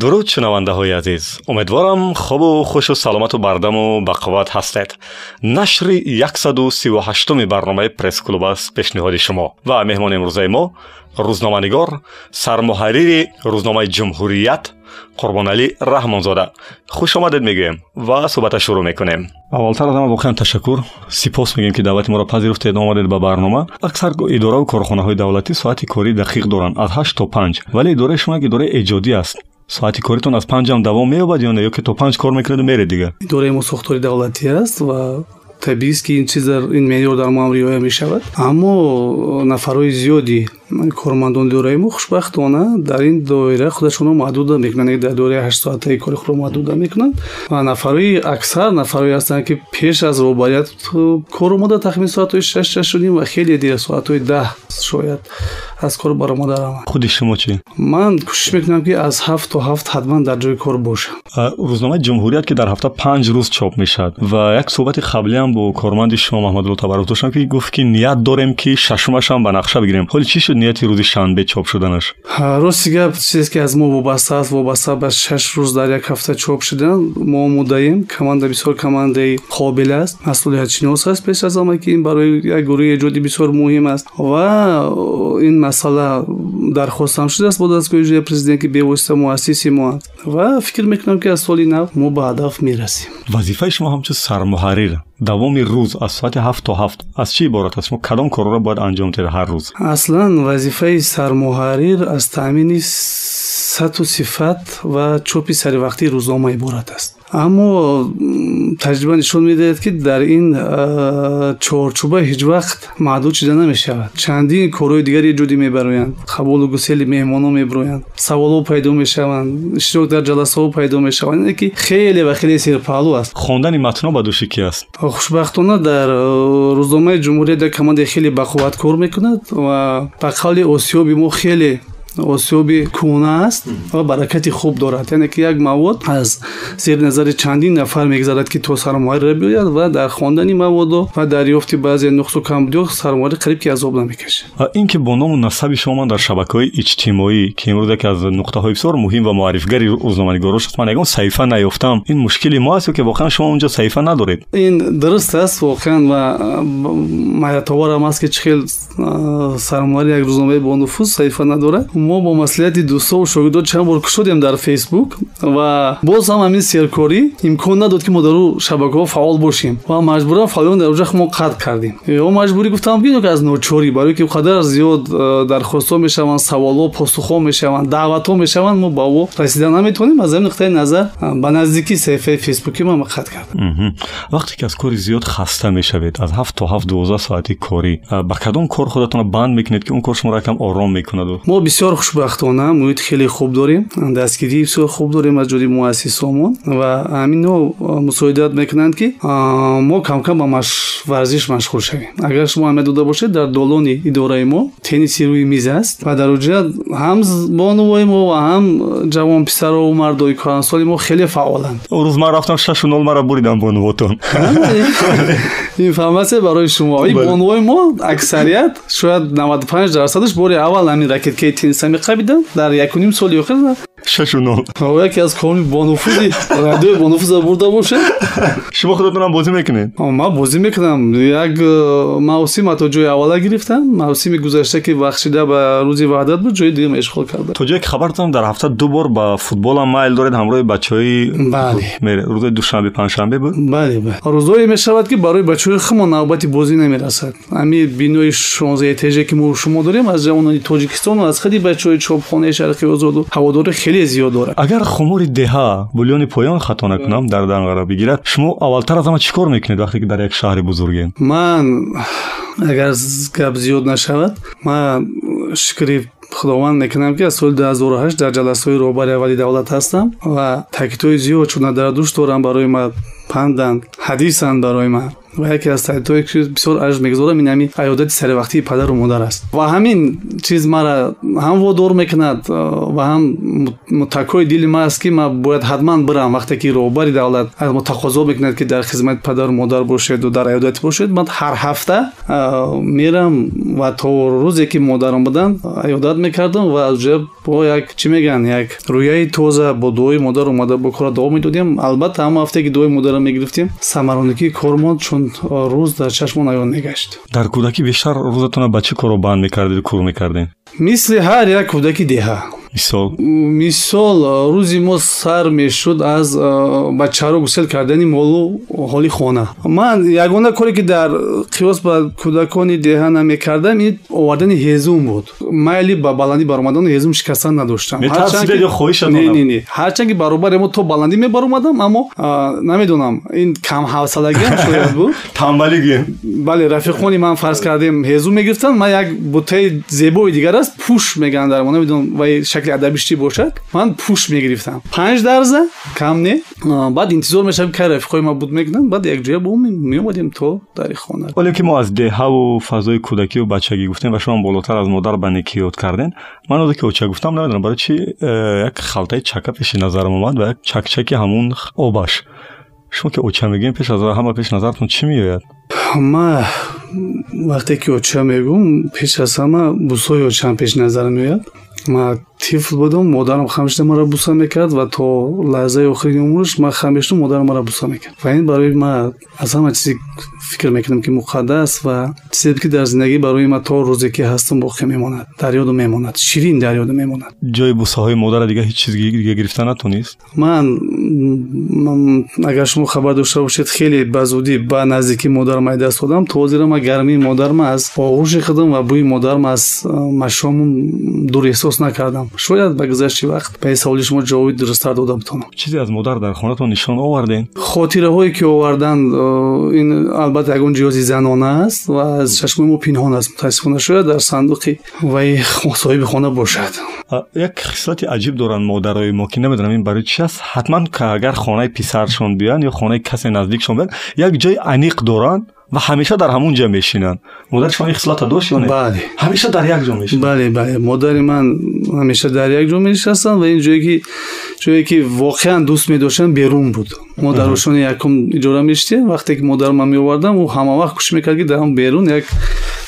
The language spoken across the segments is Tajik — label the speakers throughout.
Speaker 1: дуруд шунавандаҳои азиз. Умедворам хубу хушу саломату бардаму бақувват ҳастед. Нашри 138уми барномаи пресс-клуб аст пешниҳоди шумо. Ва меҳмони имрӯзаи мо рӯзноманигор сармуҳаррири рӯзномаи ҷумҳурият қурбоналӣ раҳмонзода. Хушомадед мегӯем ва суҳбата шурӯъ мекунем. Аввалтар аз ҳама воқеан ташаккур. Сипос мегӯем ки даъвати моро пазируфтед омадед ба барнома. Аксар иdoраву корхонаҳои давлатӣ соати корӣ дақиқ доранд аз ҳашт то панҷ. Вале идораи шумо як идораи эҷодӣ аст соати коритон аз панҷам давом меёбад ё не ё ки то панҷ кор мекунаду меред дигар
Speaker 2: идораи мо сохтори давлатӣ аст ва табиист ки ин чиз ин меъёр дар мо ҳам риоя мешавад. Аммо нафарҳои зиёди кормандони доираи мо хушбахтона дар ин доира худашонро маҳдуда мекунанд дар доираи ҳашт соатаи кори худро маҳдуда мекунанд ва нафарҳои аксар нафарҳое ҳастанд ки пеш аз рӯбарият кор омода тахмини соатҳои шаш шашуним ва хеле дир соатҳои даҳ шояд аз кор баромадараванд
Speaker 1: худи шумо чӣ
Speaker 2: ман кӯшиш мекунам ки аз ҳафт то ҳафт ҳатман дар ҷои кор бошам
Speaker 1: рӯзномаи ҷумҳурият ки дар ҳафта панҷ рӯз чоп мешавад ва як суҳбати қаблиам бо корманди шумо маҳмадулло табаррук доштам ки гуфт ки ният дорем ки шашумашам ба нақша бигирем ҳоли чӣ шуд нияти рӯзи шанбе чоп шуданаш?
Speaker 2: Рости гап чизе ки аз мо вобаста аст вобаста ба шаш рӯз дар як ҳафта чоп шудан мо омодаем команда бисёр командаи қобил аст масъулиятшинос аст пеш аз ҳама ки ин барои як гурӯҳи эҷоди бисёр муҳим аст. Ва ин масъала дархостам шудааст бо дастгоҳи ҷои президент ки бевосита муассиси мо аст ва фикр мекунам ки аз соли нав мо ба ҳадаф мерасем
Speaker 1: вазифаи шумо ҳамчун сармуҳаррир давоми рӯз аз соати ҳафт то ҳафт аз чӣ иборат аст шумо кадом корро бояд анҷом диҳед ҳар рӯз
Speaker 2: аслан вазифаи сармуҳаррир аз таъмини сату сифат ва чопи саривақтии рӯзнома иборат аст аммо таҷриба нишон медиҳад ки дар ин чорчӯба ҳеҷ вақт маҳдуд шуда намешавад. Чандин корҳои дигари эҷодӣ мебароянд. Қабулу гусели меҳмонҳо мебуроянд саволҳо пайдо мешаванд. Иштирок дар ҷаласаҳо пайдо мешаванд. Ки хеле ва хеле серпаҳлӯ аст.
Speaker 1: Хондани матнҳо ба дӯши кӣ аст?
Speaker 2: Хушбахтона дар рӯзномаи ҷумҳурият як командаи хеле бақувват кор мекунад ва ба қавли осиёби мо хеле осёби кӯна аст ва баракати хуб дорад яъне ки як мавод аз зери назари чандин нафар мегзарад ки то сармуҳаррира биёяд ва дар хондани маводо ва дарёфти баъзе нуқсу камбудиҳо сармуҳаррир қариб ки азоб намекашад
Speaker 1: ин ки бо ному насаби шумо ман дар шабакаҳои иҷтимоӣ ки имрӯз яке аз нуқтаҳои бисёр муҳим ва муаррифгари рӯзноманигоро шуд ман ягон саҳифа наёфтам ин мушкили мо аст ё ки воқеан шумо онҷо саҳифа надоред
Speaker 2: ин дуруст аст воқеан ва ҳайратоварам аст ки чӣ хел сармуҳаррир як рӯзномаи бонуфуз саҳифа надорад Мо бо маслиҳати дӯстову шогирдо чанд бор кушодем дар фейсбук ва боз ҳам ҳамин серкорӣ имкон надод ки мо дар ӯ шабакаҳо фаъол бошем ва маҷбуран фаъолиён дар оҷа мо қатъ кардем. Ё маҷбурӣ гуфтам бинок аз ночорӣ барое ки қадар зиёд э, дархостҳо мешаванд саволҳо посухҳо мешаванд даъватҳо мешаванд мо ба ӯ расида наметавонем аз ҳамин нуқтаи назар ба наздикии саҳифаи фейсбуки ма қатъ кардам.
Speaker 1: Вақте ки аз кори зиёд хаста мешавед аз ҳафт то ҳафт дувоздаҳ соати корӣ ба кадом кор худатонро банд мекунед ки он кор шуморо якам ором мекунаду
Speaker 2: мо бисёр хушбахтона муҳити хеле хуб дорем. Дастгирии бисёр хуб дорем аз ҷониби муассисомон ва ҳамино мусоидат мекунанд ки мо камкам ба варзиш машғул шавем. Агар шумо аҳамият дода бошед дар долони идораи мо тенниси рӯи миз аст. Ва дар оҷа ҳам бонувои мо ва ҳам ҷавон писарову мардои кӯҳансоли мо хеле фаъоланд.
Speaker 1: Рӯз ман рафтам шашу нол мара буридам бонувотон.
Speaker 2: Информатсия барои шумо. Бонувои мо аксарият шояд 95 дарсадаш бори аввал ҳамин ракеткаи тенниса سن در یک و نیم سال اخیر
Speaker 1: шашу нол
Speaker 2: яке аз комили бонуфузи радиои бонуфуза бурда бошед?
Speaker 1: Шумо худатонам бозӣ мекунед?
Speaker 2: Ман бозӣ мекунам. Як э, мавсим ҳатто ҷои аввала гирифтам. Мавсими гузашта ки бахшида ба рӯзи ваҳдат буд ҷои дигар ишғол кардам
Speaker 1: то ҷое ки хабар додам дар ҳафта ду бор ба футболам майл доред ҳамроҳи бачаҳои
Speaker 2: бале.
Speaker 1: рӯзои душанбе панҷшанбе буд?
Speaker 2: Бале бале. Рӯзое мешавад ки барои бачаҳои худмон навбати бозӣ намерасад. Ҳамин бинои шонздаҳ этаже ки мо шумо дорем аз ҷавонони тоҷикистону аз худи бачаҳои чопхонаи шарқи озоду ҳаводори хеле зиёд дорад.
Speaker 1: Агар хумури деҳа булёни поён хато накунам дар дан қарор бигирад шумо аввалтар аз ҳама чӣ кор мекунед вақте ки дар як шаҳри бузургед
Speaker 2: ман агар гап зиёд нашавад ман шукри худованд мекунам ки аз соли 2008 дар ҷаласаҳои роҳбари аввали давлат ҳастам ва таъкидҳои зиёд чуна дар дӯш дорам барои ман панданд ҳадисанд барои ман و یکی از سایت که بسیار ارج می‌گذارم این همی عیادت سروقتی پدر و مادر است. و همین چیز ما را هم وادار می‌کند و هم متکای دل ما است که ما باید حتما برم. وقتی که روبری دولت از ما می‌کند که در خدمت پدر و مادر باشد و در عیادت باشد من هر هفته میرم و تا روزی که مادرم بودن عیادت می‌کردم و از جب با یک چی میگن؟ یک رویای توزه با دوی مادر اومده با کار دوام می‌دادیم. البته هم هفته که دوی مادر می‌گرفتیم سمرانکی کارمان چون рӯз дар чашмон аён мегашт.
Speaker 1: Дар кӯдакӣ бештар рӯзатона ба чӣ коро банд мекардед кӯр мекардед?
Speaker 2: Мисли ҳар як кӯдаки деҳа
Speaker 1: мисол?
Speaker 2: Мисол рӯзи мо сар мешуд аз бачаҳоро гусел кардани молу ҳоли хона. Ман ягона коре ки дар қиёс ба кӯдакони деҳа намекардам ин овардани ҳезум буд. Майли ба баландӣ баромадану ҳезум шикастан надоштам. Ҳарчанд ки баробари мо то баландӣ мебаромадам аммо намедонам. Ин камҳавсалагиам шояд буд
Speaker 1: тамбалигӣ
Speaker 2: бале рафиқони ман фарз кардем ҳезум мегирифтанд ман як бутаи зебои дигар аст пуш мегӯянд дар мо намедонам вай шакли адабиш чӣ бошад? Ман пуш мегирифтам. Панҷ дарза кам не баъд интизор мешавем ки рафиқои ма буд мекунанд баъд якҷоя бо меомадем то дари хона.
Speaker 1: Оле ки мо аз деҳаву фазои кӯдакиву бачагӣ гуфтем ва шумо болотар аз модар ба некиёт карден ман озе ки оча гуфтам намедонам барои чи э, як халтаи чака пеши назарам омад ва як чакчаки ҳамун обаш. Шумо ки оча мегӯем пеш аз ҳама пеш назартон чӣ меояд?
Speaker 2: Ма вақте ки оча мегӯм пеш аз ҳама бусои очаам пеш назарам меояд من طفل بودم مادرم همیشه مرا بوسه می‌کرد و تا لحظه آخری عمرش ما همیشه مادرم مرا بوسه می‌کرد. و این برای ما از همه چیزی فکر می‌کنم که مقدس و چیزی که در زندگی برای ما تا روزی که هستم باقی میماند در یاد میماند شیرین در
Speaker 1: یاد میماند. جای بوسه های مادر دیگه هیچ چیز
Speaker 2: دیگه گرفتن نتونست من, من اگر شما خبر داشته باشید خیلی بزودی با نزدیکی مادرم دست دادم. تو زیرا گرمی مادرم از آغوش خودم و بوی مادرم از مشامم دور احساس درست نکردم. شاید به گذشت وقت به سوال ما جواب درست
Speaker 1: داده بتونم چیزی از مادر در خانهتون
Speaker 2: نشان آوردین؟ خاطره هایی که آوردن این البته اون جیازی زنانه است و از چشم ما پنهان است متاسفانه شاید در صندوق وی
Speaker 1: صاحب خانه باشد. یک خصلت عجیب دارن مادرای ما که نمی‌دونم این برای چی است. حتما که اگر خانه پسرشون بیان یا خانه کسی نزدیکشون بیان یک جای انیق دارن. و همیشه در همون جا میشینن. مادر شما اخلاط
Speaker 2: داشت
Speaker 1: بله. همیشه در یک جا
Speaker 2: میشینن. بله بله. مادر من همیشه در یک جا میشستن و این جایی که جایی که واقعا دوست میداشتن بیرون بود. مادرشون یکم اجاره میشته وقتی که مادر من میآوردم او همه وقت کوشش می‌کرد که در هم بیرون یک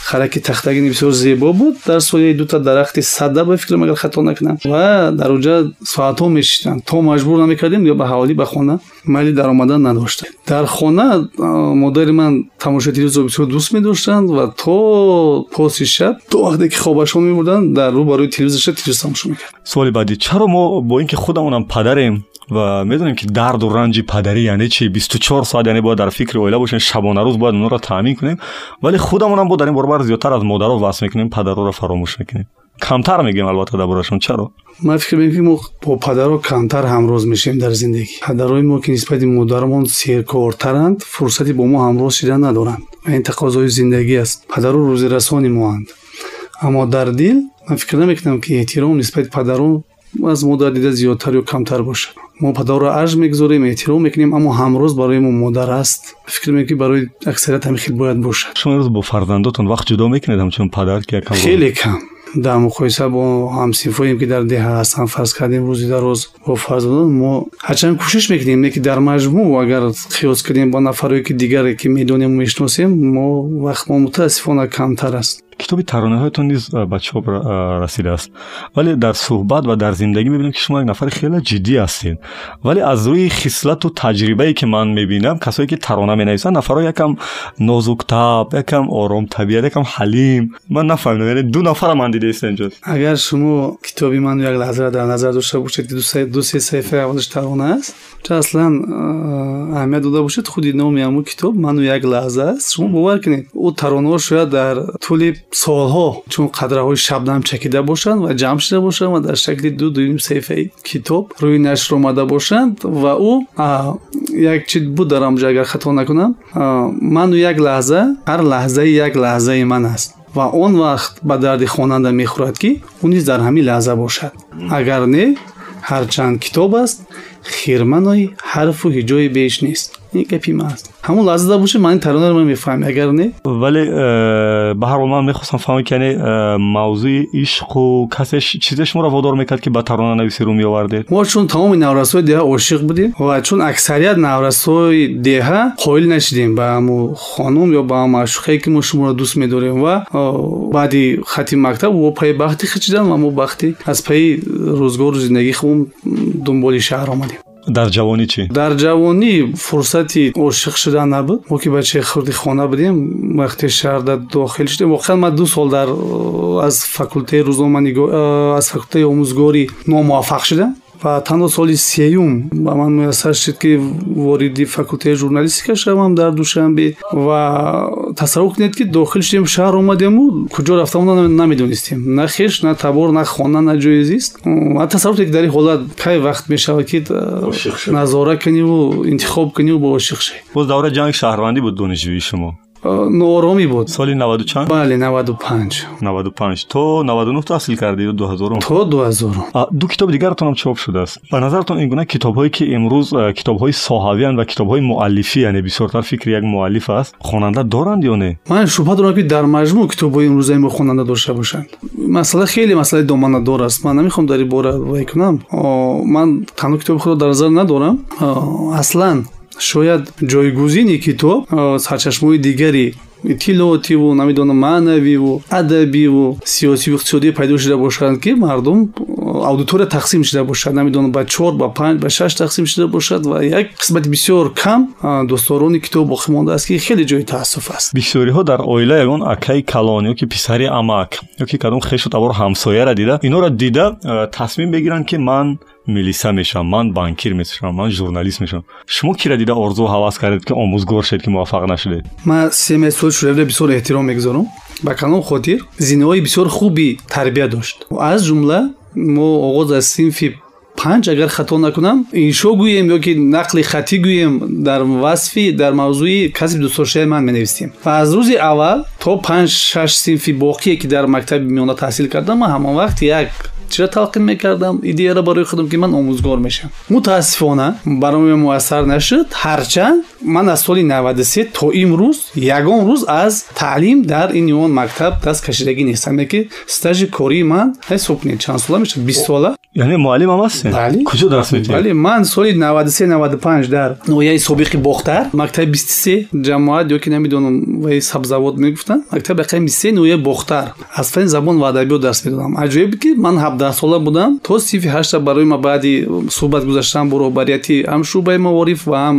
Speaker 2: хараки тахтагини бисёр зебо буд дар сояи дута дарахти садда ба фикрам агар хато накунам ва дар оҷа соатҳо мешиштанд то маҷбур намекардем ё ба ҳаволӣ ба хона майли даромадан надоштем дар хона модари ман тамошои телевизор бисёр дӯст медоштанд ва то поси шаб то вақте ки хобашон мебурданд дар рӯ барои телевизор телевизор тамошо мекард
Speaker 1: суоли баъдӣ чаро мо бо ин ки худамонам падарем و می‌دونیم که درد و رنج پدری یعنی چی؟ 24 ساعت یعنی باید در فکر اویله باشیم شبانه روز باید اونها را تامین کنیم. ولی خودمون هم بود داریم برابر زیادتر از مادرها واس می‌کنیم پدرها را فراموش می‌کنیم کمتر میگیم البته
Speaker 2: برایشون چرا؟ من فکر می‌کنیم که با پدرها کمتر همروز میشیم در زندگی. پدرای ما که نسبت مادرمان سیرکارترند فرصتی با ما همروز شدن ندارند. و این تقاضای زندگی است. پدر و روزی رسانی ما هند. اما در دل من فکر نمی‌کنم که احترام نسبت پدران از مادر دیده زیادتر یا کمتر باشد мо падарро ажр мегузорем эҳтиром мекунем аммо ҳамроз барои мо модар аст. Фикр мекунем ки барои аксарият ҳамин хел бояд бошад.
Speaker 1: Шумо рӯз бо фарзандотон вақт ҷудо мекунед ҳамчун падар ки якам
Speaker 2: хеле кам. Дар муқоиса бо ҳамсинфоем ки дар деҳа ҳастанд фарз кардем рӯзи дароз бо фарзандон мо ҳарчанд кӯшиш мекунем не ки дар маҷмӯъ агар қиёс кунем бо нафарое ки дигаре ки медонему мешиносем мо вақт мо мутаассифона камтар аст
Speaker 1: китоби таронаҳоятон низ ба чоп расидааст. Вале дар суҳбат ва дар зиндагӣ мебинам ки шумо як нафари хеле ҷиддӣ ҳастед вале аз рӯи хислату таҷрибае ки ман мебинам касое ки тарона менависанд нафарҳо якам нозуктаб якам оромтабиат якам ҳалим. Ман нафаҳмидам яъне ду нафара ман дидаиста инҷо
Speaker 2: агар шумо китоби ману як лаҳзара дар назар дошта бошед ки ду се саҳифа аввалаш тарона аст ча аслан аҳамият дода бошед худи номи ҳамун китоб ману як лаҳза аст. Шумо бовар кунед. Ӯ таронаҳо шояд дар тӯли солҳо чун қадраҳои шабнам чакида бошанд ва ҷамъ шуда бошанд ва дар шакли ду дуюм саҳифаи китоб рӯи нашр омада бошанд ва ӯ як чи буд дар амҷо агар хато накунам ману як лаҳза ҳар лаҳзаи як лаҳзаи ман аст ва он вақт ба дарди хонанда мехӯрад ки ӯ низ дар ҳамин лаҳза бошад. Агар не ҳарчанд китоб аст хирманои ҳарфу ҳиҷои беш нест این قپیم است همون لحظه دا من معنی ترانه رو من میفهم اگر
Speaker 1: نه؟ ولی به هر حال من می‌خواستم فهمم که یعنی، موضوع عشق و کسش چیزش مرا وادار می‌کرد که به ترانه نویسی رو میآوردید
Speaker 2: ما چون تمام نورسای ده عاشق بودیم و چون اکثریت نورسای ده قائل نشدیم. به هم خانم یا به هم عاشقی که ما شما رو دوست میداریم و بعدی خطی مکتب و پای بختی خچیدن و ما بختی از پای روزگار زندگی خوم دنبال شهر آمدیم.
Speaker 1: Дар ҷавонӣ чӣ?
Speaker 2: Дар ҷавонӣ фурсати ошиқ шудан набуд. Мо ки бачаи хурди хона будем вақте шаҳрда дохил шудем. Воқеан ман ду сол дар аз факултаи рӯзноманигор аз факултаи омӯзгорӣ номуваффақ шудам ва танҳо соли сеюм ба ман муяссар шуд ки вориди факултаи журналистика шавам дар душанбе ва тасаввур кунед ки дохил шудем шаҳр омадему куҷо рафтамона намедонистем. На хеш на табор на хона на ҷои зист. Ва тасаввур кунед ки дар ин ҳолат кай вақт мешавад ки назора куниву интихоб куниву бо ошиқ шавӣ
Speaker 1: боз давраи ҷанг шаҳрвандӣ буд донишҷӯии шумо
Speaker 2: نورمی بود.
Speaker 1: سالی 90 چند؟
Speaker 2: بله 95 95
Speaker 1: تو 99 تحصیل کردی و 2000 تو 2000 دو
Speaker 2: کتاب دیگرتون هم
Speaker 1: چاپ شده است. به نظرتون این گونه کتاب هایی که امروز کتاب های ساحوی و کتاب های مؤلفی یعنی بسیارتر فکر یک مؤلف است خواننده دارند یا
Speaker 2: نه؟ من شبهه دارم که در مجموع کتاب های امروز ما خواننده داشته باشند. مسئله خیلی مسئله دامنه دار است. من نمی‌خوام در این باره کنم. من تنها کتاب خود در نظر ندارم. اصلا шояд ҷойгузини китоб сарчашмаҳои дигари иттилоотиву намедонам маънавиву адабиву сиёсиву иқтисодӣ пайдо шуда бошанд ки мардум аудитория тақсим шуда бошад. Намедонам ба чор ба панҷ ба шаш тақсим шуда бошад ва як қисмати бисёр кам дӯстдорони китоб боқӣ мондааст ки хеле ҷои таассуф аст.
Speaker 1: Бисёриҳо дар оила ягон акаи калон ё ки писари амак ё ки кадом хешу табор ҳамсояра дида инора дида тасмим бигиранд ки ман милиса мешавам ман банкир мешавам ман журналист мешавам шумо кира дида орзу ҳавас кардед ки омӯзгор шед ки муваффақ нашудед?
Speaker 2: Ман семеи соли шӯравида бисёр эҳтиром мегузорам. Ба калон хотир зинаҳои бисёр хуби тарбия дошт. Аз ҷумла мо оғоз аз синфи панҷ агар хато накунам иншо гӯем ёки нақли хатӣ гӯем дар васфи дар мавзӯи касби дӯстдоштаи ман менавистем. Ва аз рӯзи аввал то панҷ шаш синфи боқие ки дар мактаби миёна таҳсил кардам ман ҳамон вақт як чиро талқин мекардам? Идеяро барои худам ки ман омӯзгор мешавам мутаассифона барои муассар нашуд. Ҳарчанд ман аз соли 93 то имрӯз ягон рӯз аз таълим дар ин yon мактаб даст кашидагӣ нестам ки стажи кории ман ҳисоб кунед чанд сола мешавад бист сола?
Speaker 1: Яъне муаллим ам ҳастед куҷо дарс метиҳед
Speaker 2: бале ман соли 93 95 дар ноҳияи собиқи бохтар мактаби 23 ҷамоат ё ки намедонам ваи сабзавод мегуфтанд мактаби рақами 23 ноҳияи бохтар. Аз фани забон ва адабиёт дарс медодам. Аҷоибе ки ман ҳабдаҳсола будам. То синфи ҳашта барои ма баъди суҳбат гузаштан бо роҳбарияти ҳам шӯъбаи маориф ва ҳам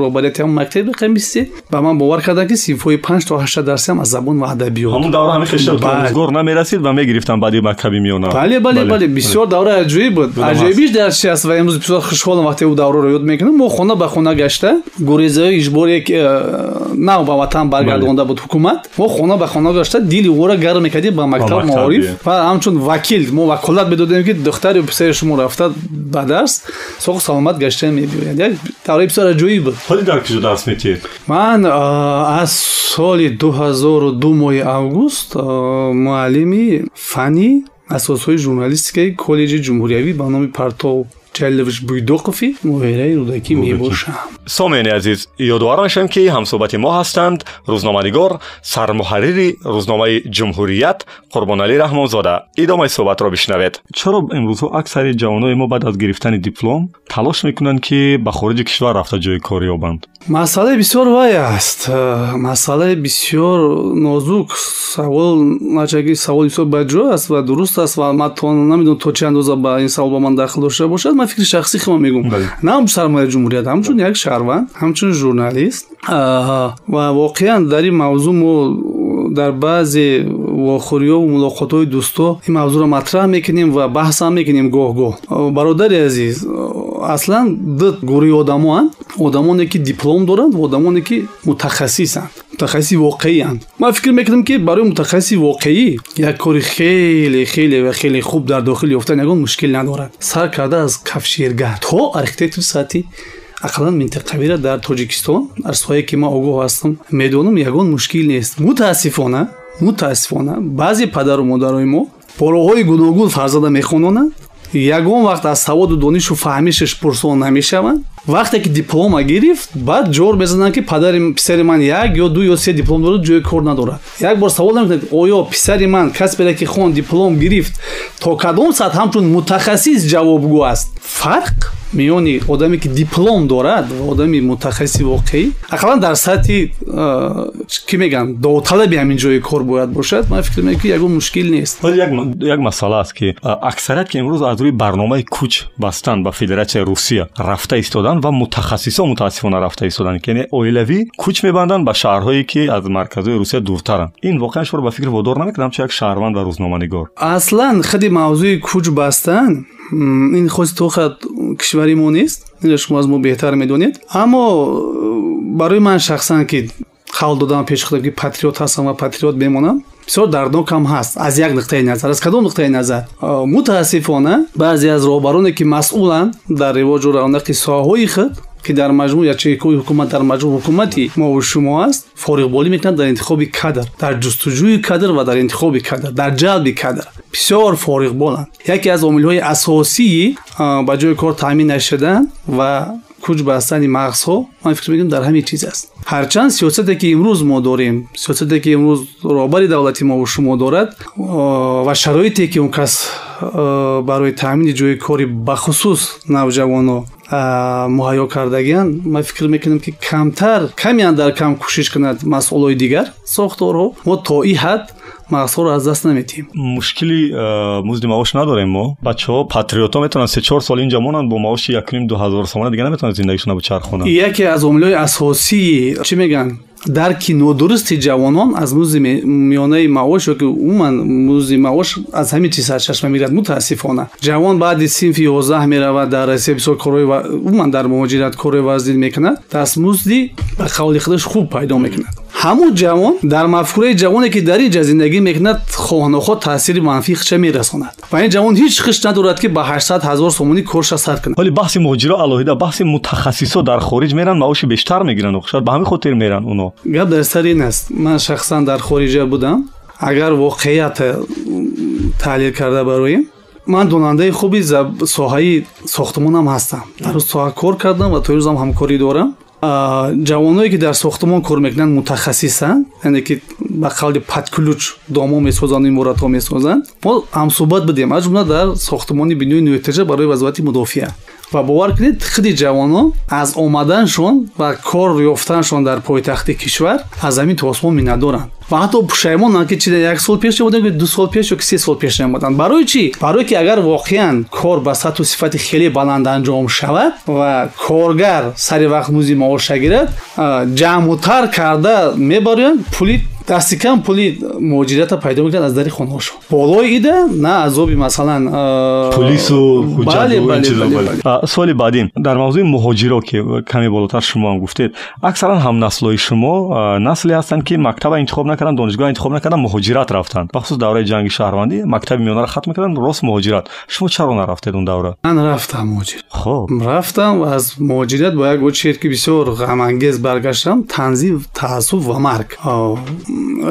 Speaker 2: роҳбарияти ҳамон мактаби рақами 23 ба ман бовар карданд ки синфҳои панҷ то ҳашта дарсиам аз забон ва адабиёт
Speaker 1: ҳамун давра ҳамин хештарозгор намерасид ва мегирифтанд баъди макаби миёна.
Speaker 2: Бале бале бале. бисёр давра аҷоиб буд. Аҷоибиш дар чи аст ва имрӯз бисёр хушҳолам вақте ӯ давраро ёд мекунам. Мо хона ба хона гашта гурезаи иҷборе э, нав ба ватан баргардонда буд ҳукумат. Мо хона ба хона гашта дили ӯро гарм мекардем ба мактаб маориф ва ҳамчун вакил мо کلت بدادیم که دختر و پسر شما رفته به درس ساق سلامت گشتن میبیوید یعنی یک تقریب سر
Speaker 1: جویی بود. حالی در کجا
Speaker 2: درس میتید؟ من از سال 2002 ماه اوگوست معلمی فنی اساسهای ژورنالیستیکای کالج جمهوریوی به نام پرتاب. Ҷалилович буйдоқови муҳоираи рӯдакӣ мебошам.
Speaker 1: Сомеъини азиз ёдовар мешавем ки ҳамсӯҳбати мо ҳастанд. Рӯзноманигор сармуҳаррири рӯзномаи ҷумҳурият қурбоналӣ раҳмонзода. Идомаи суҳбатро бишнавед. Чаро имрӯзҳо аксари ҷавонои мо баъд аз гирифтани диплом талош мекунанд ки ба хориҷи кишвар рафта ҷои кор ёбанд?
Speaker 2: Масъалаи бисёр вай аст. Масъалаи бисёр нозук. Савол начаки саволи бисёр баҷо аст ва дуруст аст ва ман то намедонам то чӣ андоза ба ин савол ба ман дахл дошта бошад ман фикри шахсӣ худам мегӯм на ҳам сармояи ҷумҳурият ҳамчун як шаҳрванд ҳамчун журналист ва воқеан дар ин мавзӯъ мо дар баъзе вохӯриҳо мулоқотҳои дӯсто ин мавзӯъро матраҳ мекунем ва баҳсам мекунем гоҳ-гоҳ бародари азиз аслан ду гурӯҳи одамоанд одамоне ки диплом доранд ва одамоне ки мутахассисанд Мутахассиси воқеиянд ман фикр мекардам ки барои мутахассиси воқеӣ як кори хеле хеле ва хеле хуб дар дохил ёфтан ягон мушкил надорад. Сар карда аз кафширгар то архитектори сатҳи ақаллан минтақавира дар тоҷикистон дар соҳае ки ман огоҳ ҳастам медонам ягон мушкил нест. Мутаассифона мутаассифона баъзе падару модарои мо бо роҳҳои гуногун фарзанда мехононанд ягон вақт аз саводу донишу фаҳмишаш пурсон намешаванд вақте ки диплома гирифт баъд ҷор мезананд ки падари писари ман як ё ду ё се диплом дорад ҷои кор надорад. Як бор савол намекунад оё писари ман касбере ки хон диплом гирифт то кадом сатҳ ҳамчун мутахассис ҷавобгӯ аст? Фарқ миёни одаме ки диплом дорад ва одами мутахассиси воқеӣ. Ақаллан дар сатҳи кӣ мегӯянд довталаби ҳамин ҷои кор бояд бошад ман фикр мекунам ки ягон мушкил нест.
Speaker 1: Як масъала аст ки аксарият ки имрӯз аз рӯи барномаи куч бастан ба федератсияи русия рафта истодан ва мутахассисон мутаассифона рафта истоданд яъне оилавӣ куч мебанданд ба шаҳрҳое ки аз марказҳои русия дуртаранд. Ин воқеан шумо ба фикр водор намекунад ҳамчун як шаҳрванд ва рӯзноманигор.
Speaker 2: Аслан хади мавзӯи куч бастан ин хоси тоқат кишвари мо нест. Ин шумо аз мо беҳтар медонед. Аммо барои ман шахсан ки қавл додам пеш худам ки патриот ҳастам ва патриот мемонам бисёр дарднокам ҳаст. Аз як нуқтаи назар аз кадом нуқтаи назар? Мутаассифона баъзе аз роҳбароне ки масъуланд дар ривоҷу равнақи соҳаҳои худ که در مجموع یا چه کوی حکومت در مجموع حکومتی ما و شما است فارغ بالی می‌کنند در انتخاب کادر در جستجوی کادر و در انتخاب کادر در جلب کادر. بسیار فارغ بالند یکی از عامل های اساسی به جای کار تامین نشدن و کوچ بستن مغزها من فکر می‌کنم در همین چیز است هرچند سیاستی که امروز ما داریم سیاستی که امروز رابر دولتی ما و شما دارد و شرایطی که اون کس برای تامین جوی کاری بخصوص نوجوانو муҳайё кардагианд ман фикр мекунам ки камтар камян дар кам кӯшиш кунад масъулои дигар сохторҳо мо то и ҳад мағзҳоро аз даст наметиҳем.
Speaker 1: Мушкили музди маош надорем мо. Бачаҳо патриотҳо метавонанд се чор сол инҷа монанд бо маоши якним ду ҳазор сомона дига наметавонанд зиндагишона бичархонанд
Speaker 2: яке аз омилҳои асосии чӣ мегӯянд дарки нодурусти ҷавонон аз музди миёнаи маош ё ки умуман музди маош аз ҳамин чиз сарчашма мегирад мутаассифона. ҷавон баъди синфи ёздаҳ меравад дар россия бисёр корҳои умуман дар муҳоҷират корҳои вазнин мекунад. дастмузди ба қавли худаш хуб пайдо мекунад ҳамун ҷавон дар мафкураи ҷавоне ки дар ин ҷа зиндагӣ мекунад хоҳнохоҳ таъсири манфӣ хича мерасонад ва ин ҷавон ҳеҷ хиш надорад ки ба ҳаштсад ҳазор сомонӣ корша сар кунад
Speaker 1: вале баҳси муҳоҷиро алоҳида баҳси мутахассисо дар хориҷ меран маоши бештар мегиранд шояд ба ҳамин хотир меран уно
Speaker 2: гап дар сар ин аст ман шахсан дар хориҷа будам агар воқеият таҳлил карда бароем ман донандаи хуби соҳаи сохтмонам ҳастам дар соҳа кор кардам ва то рӯзам ҳамкорӣ дорам Ҷавоное ки дар сохтмон кор мекунанд мутахассисанд яъне ки ба қавли падкулуч домо месозанд иморатҳо месозанд мо ҳамсӯҳбат будем. Аз ҷумла дар сохтмони бинои нӯетаҷа барои вазоати мудофиа ва бовар кунед худи ҷавонон аз омаданшон ва кор ёфтаншон дар пойтахти кишвар аз замин то осмон миннатдоранд ва ҳатто пушаймонанд ки чи як сол пеш намуданд ду сол пеш ё ки се сол пеш намуданд. барои чӣ? барое ки агар воқеан кор ба сатҳу сифати хеле баланд анҷом шавад ва коргар сари вақт музди маоша гирад ҷамъутар карда мебароянд пули дасти кам пули муҳоҷирата пайдо мекунад аз дари хонаҳошон болои ида на азоби масалан
Speaker 1: пулису суоли баъдин. Дар мавзӯи муҳоҷиро ки каме болотар шумо ҳам гуфтед аксаран ҳамнаслҳои шумо насле ҳастанд ки мактаба интихоб накарданд донишгоҳ интихоб накарданд муҳоҷират рафтанд. Бахусус давраи ҷанги шаҳрвандӣ мактаби миёнаро хатм карданд рост муҳоҷират. Шумо чаро нарафтед он давра?
Speaker 2: Ман рафтам муҳоҷир хоб. Рафтам аз муҳоҷират бо як очер ки бисёр ғамангез баргаштам танзим таассуб ва марг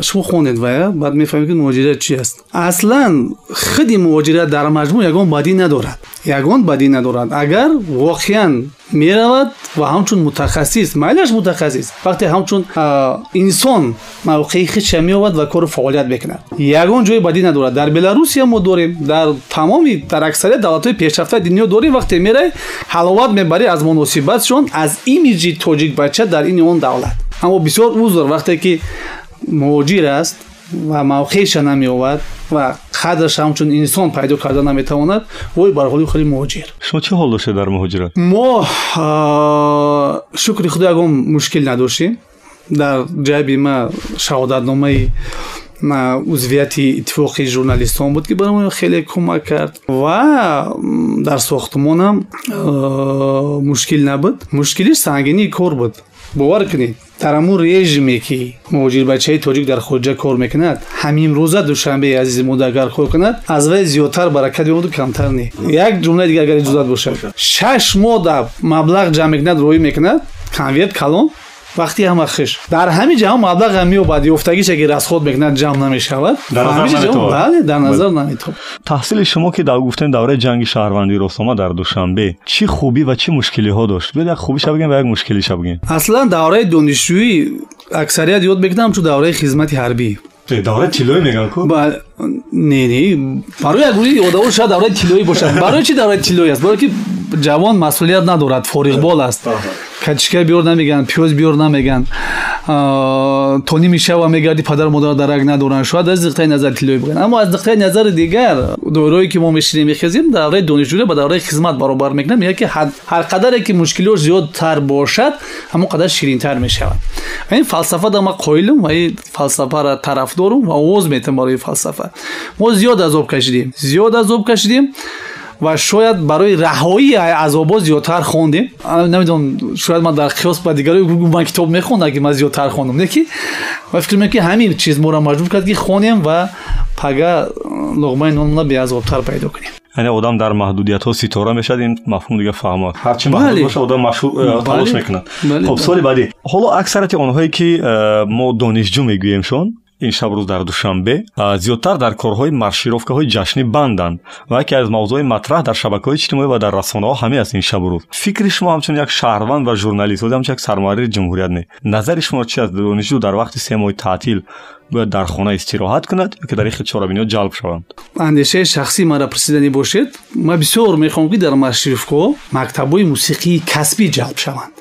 Speaker 2: شما خوندید و بعد می‌فهمید که مهاجرت چی است. اصلا خودی مهاجرت در مجموع یگان بدی ندارد. یگان بدی ندارد. اگر واقعا می‌رود و همچون متخصص مایلش متخصص وقتی همچون انسان موقعی خیش میابد و کار فعالیت بکند. یگان جوی بدی ندارد. در بلاروسیا ما داریم. در تمامی در اکثریت دولت های پیشرفته دنیا داریم. وقتی میره حلاوت می‌بری از مناسبتشون از ایمیجی توجیک بچه در این اون دولت. اما بسیار عذر وقتی که муҳоҷир аст ва мавқеша намеовад ва қадраш ҳамчун инсон пайдо карда наметавонад вой бар ҳоли холи муҳоҷир
Speaker 1: шумо чӣ ҳол доштед дар муҳоҷират
Speaker 2: мо шукри худо ягон мушкил надоштем. Дар ҷайби ма шаҳодатномаи узвияти иттифоқи журналистон буд ки барои мо хеле кӯмак кард. Ва дар сохтмонам мушкил набуд. Мушкилиш сангинии кор буд. Бовар кунед дар ҳамун режиме ки муҳоҷирбачаи тоҷик дар хориҷа кор мекунад ҳамимрӯза душанбеи азизи мо агар кор кунад аз вай зиёдтар баракат мемоду камтар не. Як ҷумлаи дигар агар иҷозат бошад. Шаш моҳ да маблағ ҷамъ мекунад роӣ мекунад. Конверт калон وقتی هم خش در همین جهان مبلغ غمی و بدی افتگیش اگر از خود بکنه جمع نمی‌شود بله،
Speaker 1: در نظر بله در نظر نمیتاب تحصیل شما که در گفتن دوره جنگ شهروندی رسما در دوشنبه چی خوبی و چی مشکلی ها داشت؟ بده
Speaker 2: خوبی شب بگیم و یک مشکلی شب بگیم. اصلا دوره
Speaker 1: دانشجویی اکثریت یاد بگیرم
Speaker 2: تو دوره خدمت حربی. دوره تیلوی میگن کو؟ با... نه نه. برای گروهی اول شاید دوره تیلوی باشه برای چی دوره تیلوی است؟ برای که ҷавон масъулият надорад фориғбол аст. Качка биёр намегӯянд пиёз биёр намегӯянд то ними шава мегарди падару модар дарак надоранд. Шояд аз нуқтаи назари тиллоӣ бигӯянд аммо аз нуқтаи назари дигар доираое ки мо мешинем мехезем давраи донишҷӯӣ ба давраи хизмат баробар мекунад мегӯяд ки ҳар қадаре ки мушкилиҳо зиёдтар бошад ҳамон қадар ширинтар мешавад. Ин фалсафада ма қоилам ва ин фалсафара тарафдорум ва овоз метам барои фалсафа. Мо зиёд азоб кашидем зиёд азоб кашидем و شاید برای رهایی از آبا زیادتر خوندیم نمی‌دونم شاید من در قیاس با دیگری من کتاب میخوندم که من زیادتر خوندم نه و فکر می‌کنم که همین چیز مورا مجبور کرد که خونیم و پگه لغمه نون به آبتر
Speaker 1: پیدا کنیم. یعنی ادم در محدودیت ها ستاره می‌شد این مفهوم دیگه فهمات هر چی بله. محدود باشه آدم مشهور بله. تلاش می‌کنه. بله، خب سال بعدی. حالا اکثرت اونهایی که ما دانشجو می‌گوییم شون ин шабрӯз дар душанбе зиёдтар дар корҳои маршировкаҳои ҷашнӣ банданд ва яке аз мавзӯи матраҳ дар шабакаҳои иҷтимоӣ ва дар расонаҳо ҳамин аст ин шабрӯз фикри шумо ҳамчун як шаҳрванд ва журналист ва ҳамчун як сармуҳаррири ҷумҳурият не. Назари шумо чи аст? Донишҷӯ дар вақти се моҳи таътил бояд дар хона истироҳат кунад ё ки дар ихи чорабиниҳо ҷалб шаванд?
Speaker 2: Андешаи шахсӣ мара пурсиданӣ бошед ман бисёр мехоҳам ки дар маршировкаҳо мактабҳои мусиқии касбӣ ҷалб шаванд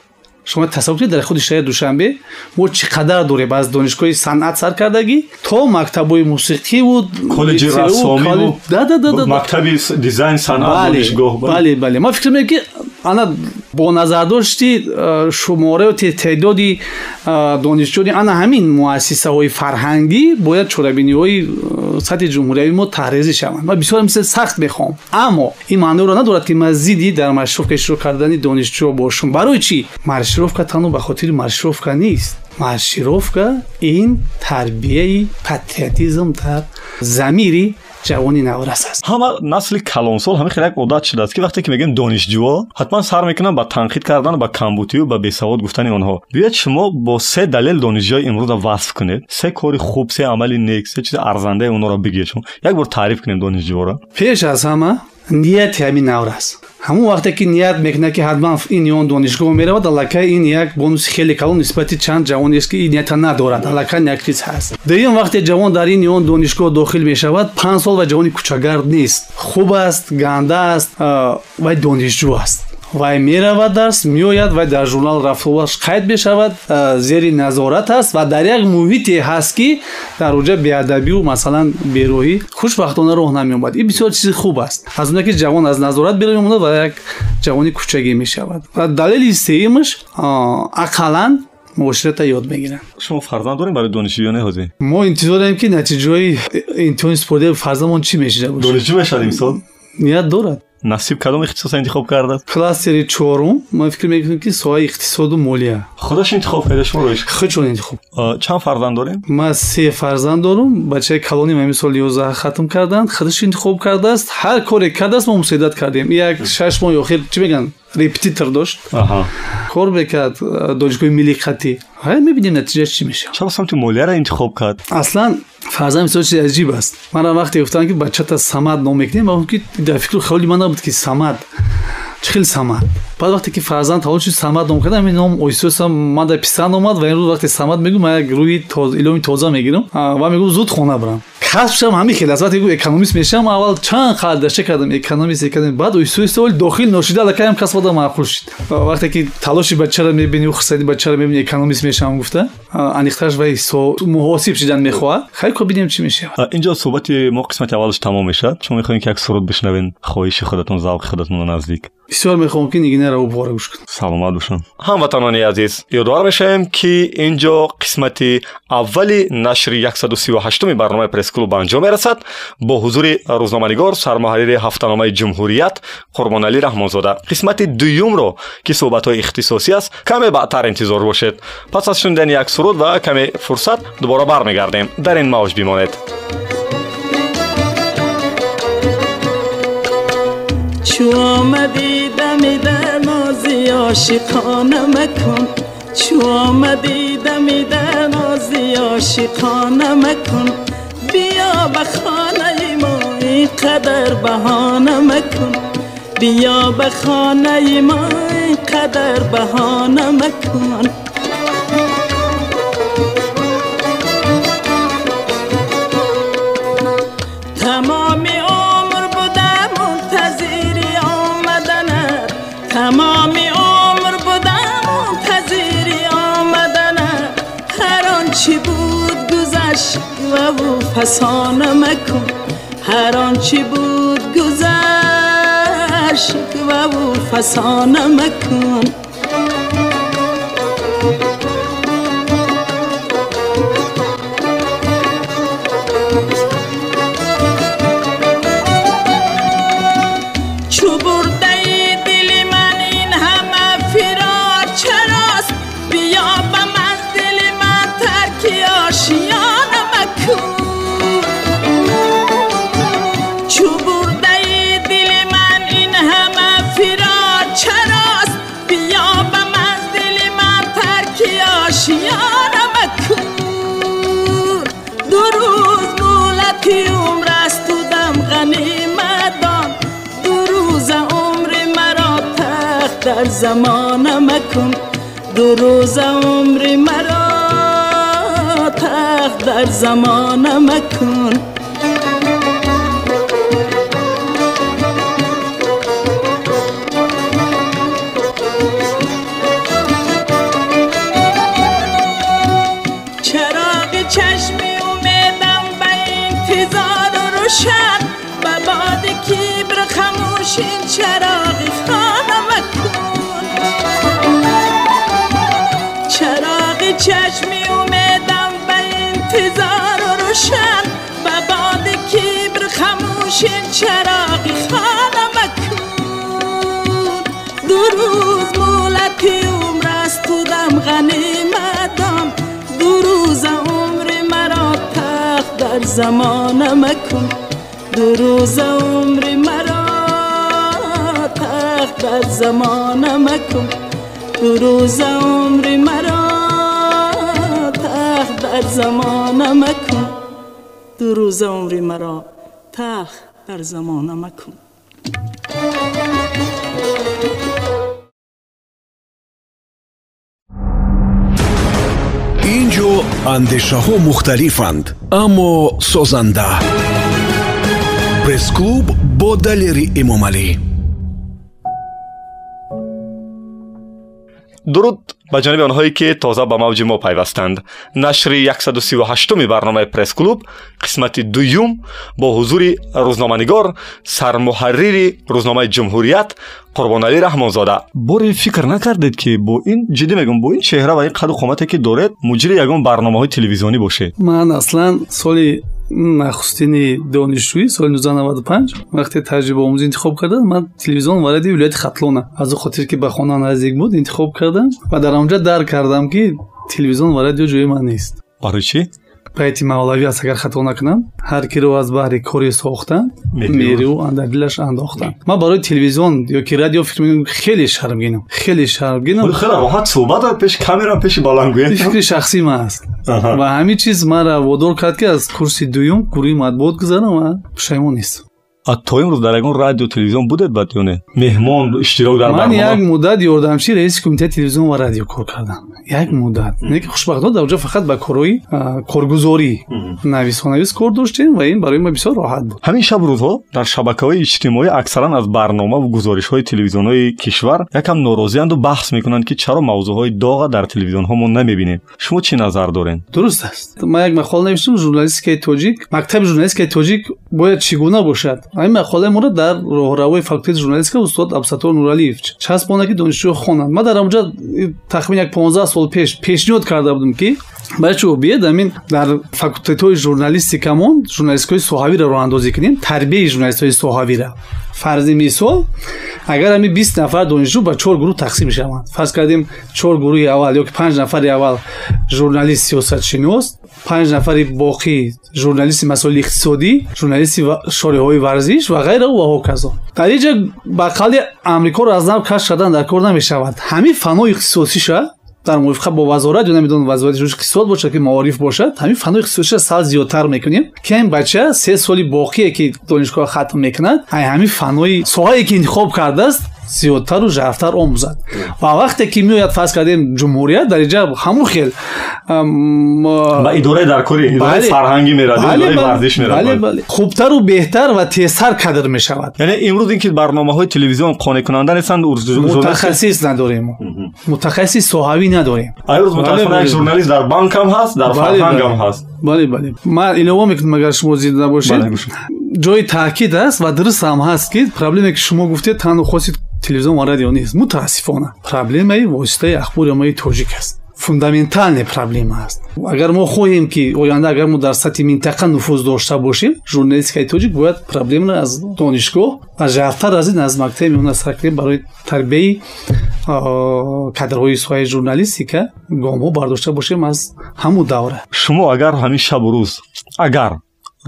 Speaker 2: شما تصور در خود شهر دوشنبه ما چقدر دوره با از دانشگاه صنعت سرکردگی تا مکتب موسیقی و
Speaker 1: کالج رسامی و مکتب دیزاین صنعت
Speaker 2: بله، دانشگاه بله بله. ما فکر می‌کنیم که ана бо назардошти шумораю теъдоди донишҷӯёни ана ҳамин муассисаҳои фарҳангӣ бояд чорабиниҳои сатҳи ҷумҳуриявӣ мо таҳризӣ шаванд ман бисёр мисл сахт мехоҳам аммо ин маъноро надорад ки ман зидди дар маршировка иштирок кардани донишҷӯ бошум барои чӣ маршировка танҳо ба хотири маршировка нест маршировка ин тарбияи патриотизм дар замири جوانی نورس است
Speaker 1: همه نسل کلانسول همه خیلی یک عادت شده است که وقتی که میگیم دانشجو حتما سر می‌کنن با تنقید کردن با کمبوتی و با بیسواد گفتن اونها. بیاید شما با سه دلیل دانشجو امروز وصف کنید. سه کار خوب سه عملی نیک سه چیز ارزنده اونها را بگید یک بار تعریف
Speaker 2: کنیم دانشجو را. پیش از همه نیت همین نورس. ҳамон вақте ки ният мекунад ки ҳатман ин ён донишгоҳ меравад аллакай ин як бонуси хеле калон нисбати чанд ҷавонест ки ин нията надорад аллакай як чиз ҳаст дуюм вақте ҷавон дар ин ён донишгоҳ дохил мешавад панҷ сол ва ҷавони кӯчагард нест хуб аст ганда аст вай донишҷӯ аст вай меравад дарс меояд вай дар журнал рафтоваш қайд мешавад зери назорат аст ва дар як муҳите ҳаст ки дар оҷа беадабию масалан бероҳӣ хушбахтона роҳ намеомад ин бисёр чизи хуб аст аз оне ки ҷавон аз назорат берои мемонад ва як ҷавони кӯчагӣ мешавад ва далели сеюмаш ақаллан муоширата ёд мегиранд
Speaker 1: шумо фарзанд дорем барои донишҷӯё не ҳозир
Speaker 2: мо интизор дорем ки натиҷаҳои имтиҳони супордии фарзандмон чӣ мешуда
Speaker 1: донишҷӯ мешавад имсол
Speaker 2: ният дорад
Speaker 1: насиб кадом ихтисоса интихоб кардад
Speaker 2: кластери чорум. Ман фикр мекунам ки соҳаи иқтисоду молия.
Speaker 1: Худаш интихоб карда шумо
Speaker 2: худшон интихоб.
Speaker 1: Чанд фарзанд дорем?
Speaker 2: Ман се фарзанд дорум. Бачаи калони ман имсол ёздаҳ хатм карданд. Худаш интихоб кардааст. Ҳар коре кардааст мо мусоидат кардем? Як шаш моҳи охир чӣ мегӯянд репетитор дошт кор мекард донишгоҳи миллии қатӣ. Мебинем натиҷааш чӣ мешавад?
Speaker 1: Чаро самти молияро интихоб кард?
Speaker 2: Аслан фарзанд мисол чизи аҷиб аст? Мана вақте гуфтанд ки бачата самад ном мекунем ки дар фикру хаёли ман набуд ки самад. Чӣ хел самад? Баъд вақте ки фарзанд ҳоло чи самад ном кардам ин ном оҳистоҳиста ман дар писанд омад ва имрӯз вақте самад мегӯм ман як рӯи иломи тоза мегирам ва мегӯм зуд хона барам касбшам ҳамин хел аст вақте экономист мешавам аввал чанд қадр дашта кардам экономист экономист баъд оҳистоҳиста оли дохил ношида аллакаям касб ода маъқул шуд вақте ки талоши бачаро мебини хусайди бачаро мебини экономист мешавам гуфта аниқташ вай муҳосиб шидан мехоҳад хайр ко бинем чӣ мешавад
Speaker 1: инҷо суҳбати мо қисмати аввалаш тамом мешавад шумо мехоҳем ки як суруд бишнавен хоҳиши худатон завқи худатон наздик
Speaker 2: бисёр мехоҳам ки нигинаро убора гӯш кунам.
Speaker 1: Саломат бошам. Ҳамватанони азиз ёдовар мешавем ки ин ҷо қисмати аввали нашри 138 барномаи пресс-клуб анҷом мерасад бо ҳузури рӯзноманигор сармуҳаррири ҳафтаномаи ҷумҳурият қурбоналӣ раҳмонзода. Қисмати дуюмро ки суҳбатҳои ихтисосӣ аст каме баъдтар интизор бошед. Пас аз шунидани як суруд ва каме фурсат дубора бармегардем. Дар ин мавҷ бимонед
Speaker 3: چو آمدی دمی در نازی مکن. چو آمدی دمیده نازی عاشقانه مکن. بیا به خانه ما قدر بهانه مکن. بیا به خانه ما قدر بهانه مکن. آنچه بود گذشت و او؟ فسانه مکن. هر آنچه بود گذشت و او؟ فسانه مکن. مکن دو روز عمر مرا تخت در زمان مکن مولتی عمر است بودم غنیمتم دو روز عمر مرا تخت در زمان مکن. دو روز عمر مرا تخت در زمان مکن. دو روز عمر مرا در زمان مکن. دو روز عمری مرا تخ در زمان مکن.
Speaker 4: Андешаҳо мухталифанд аммо созанда. Пресс-клуб бо далери эмомалӣ.
Speaker 1: Дуруд ба ҷониби онҳое ки тоза ба мавҷи мо пайвастанд. Нашри 138уми барномаи пресс-клуб қисмати дуюм бо ҳузури рӯзноманигор сармуҳаррири рӯзномаи ҷумҳурият қурбоналӣ раҳмонзода. Боре фикр накардед ки бо ин ҷиддӣ мегӯм бо ин чеҳра ва ин қаду қомате ки доред муҷири ягон барномаҳои телевизионӣ бошед
Speaker 2: ман аслан соли нахустини донишҷӯӣ соли 1995 вақте таҷрибаомӯзӣ интихоб кардам ман телевизион варади вилояти хатлона. Аз ӯ хотир ки ба хона наздик буд интихоб кардам ва дар онҷа дарк кардам ки телевизион ва радио ҷои ман нест.
Speaker 1: Барои чӣ
Speaker 2: байти мавлавӣ аст агар хато накунам ҳар киро аз баҳри коре сохтан мериву дар дилаш андохтан ман барои телевизион ёки радио фикр мекунам хеле шармгинам хеле шармгинам.
Speaker 1: Хеле роҳат суҳбат пеши камера пеши балангӯя
Speaker 2: фикри шахсӣ ман аст. Ва ҳамин чиз маро водор кард ки аз курси дуюм гурӯҳи матбуот гузарам ва пушаймон нестам
Speaker 1: то имрӯз дар ягон радио телевизион будед бад ё не? Меҳмон иштирок дар
Speaker 2: ман як муддат ёрдамчии раиси кумитаи телевизион ва радио кор кардам. Як муддат не ки хушбахтона дар онҷо фақат ба корҳои коргузорӣ нависонавис кор доштем ва ин барои ма бисёр роҳат буд.
Speaker 1: Ҳамин шаб рӯзҳо дар шабакаҳои иҷтимоӣ аксаран аз барномаву гузоришҳои телевизионҳои кишвар якам норозиянду баҳс мекунанд ки чаро мавзӯъҳои доға дар телевизионҳо мо намебинем шумо чӣ назар доред?
Speaker 2: Дуруст аст. Ман як мақола навиштам журналистикаи тоҷик мактаби журналистикаи тоҷик бояд чӣ гуна бошад ҳамин мақолаи моро дар роҳравои факултети журналистика устод абсатор нуралиев. Часпонда ки донишҷӯё хонанд ман дар онҷа тахмин як 15 сол пеш пешниҳод карда будам ки барои чӣ биед амин дар факултетҳои журналистикамон журналистикаҳои соҳавиро роҳандозӣ кунем тарбияи журналистҳои соҳавира фарзи мисол агар ҳамин бист нафар донишҷӯ ба чор гурӯҳ тақсим мешаванд фарз кардем чор гурӯҳи аввал ёки панҷ нафари аввал журналист сиёсатшинос панҷ нафари боқӣ журналисти масоили иқтисодӣ журналисти шориҳои варзиш ва ғайра ва ҳоказо дар инҷа ба қали амрикоро аз нав кашф кардан дар кор намешавад ҳамин фаннои ихтисосиша дар мувофиқа бо вазорат ё намедонам вазорати рушди иқтисод бошад ки маориф бошад. Ҳамин фаннои иқтисодиша сал зиёдтар мекунем. Ки ҳамин бача се соли боқие ки донишгоҳ хатм мекунад ҳамин фаннои соҳае ки интихоб кардааст زیادتر و جرفتر آموزد و وقتی که میآید فرض کردیم جمهوریت در اینجا همون
Speaker 1: خیل با اداره در کلی اداره بله. فرهنگی میره
Speaker 2: بله، اداره بله، ورزش میره بله
Speaker 1: بله. خوبتر و بهتر و تیستر کادر می
Speaker 2: شود یعنی امروز اینکه برنامه
Speaker 1: های تلویزیون قانه کننده نیستند متخصص نداریم. متخصص صحاوی نداریم.
Speaker 2: امروز متاسفانه ژورنالیست در بانک هم هست در فرهنگ هم هست؟ بله بله. من اینو میگم اگر شما زیاد نباشید. جای تاکید است و درست هم هست که پرابلمی که شما گفتید تنها خواستید телевизион ва радио нест мутаассифона проблемаи воситаи ахбори оммаи тоҷик аст фундаменталне проблема аст агар мо хоҳем ки оянда агар мо дар сатҳи минтақа нуфуз дошта бошем журналистикаи тоҷик бояд проблемаро аз донишгоҳ ва жарфтар аз ин аз мактаби меҳмона саркардем барои тарбияи кадрҳои соҳаи журналистика гомҳо бардошта бошем аз ҳамун давра
Speaker 1: шумо агар ҳамин шабу рӯз агар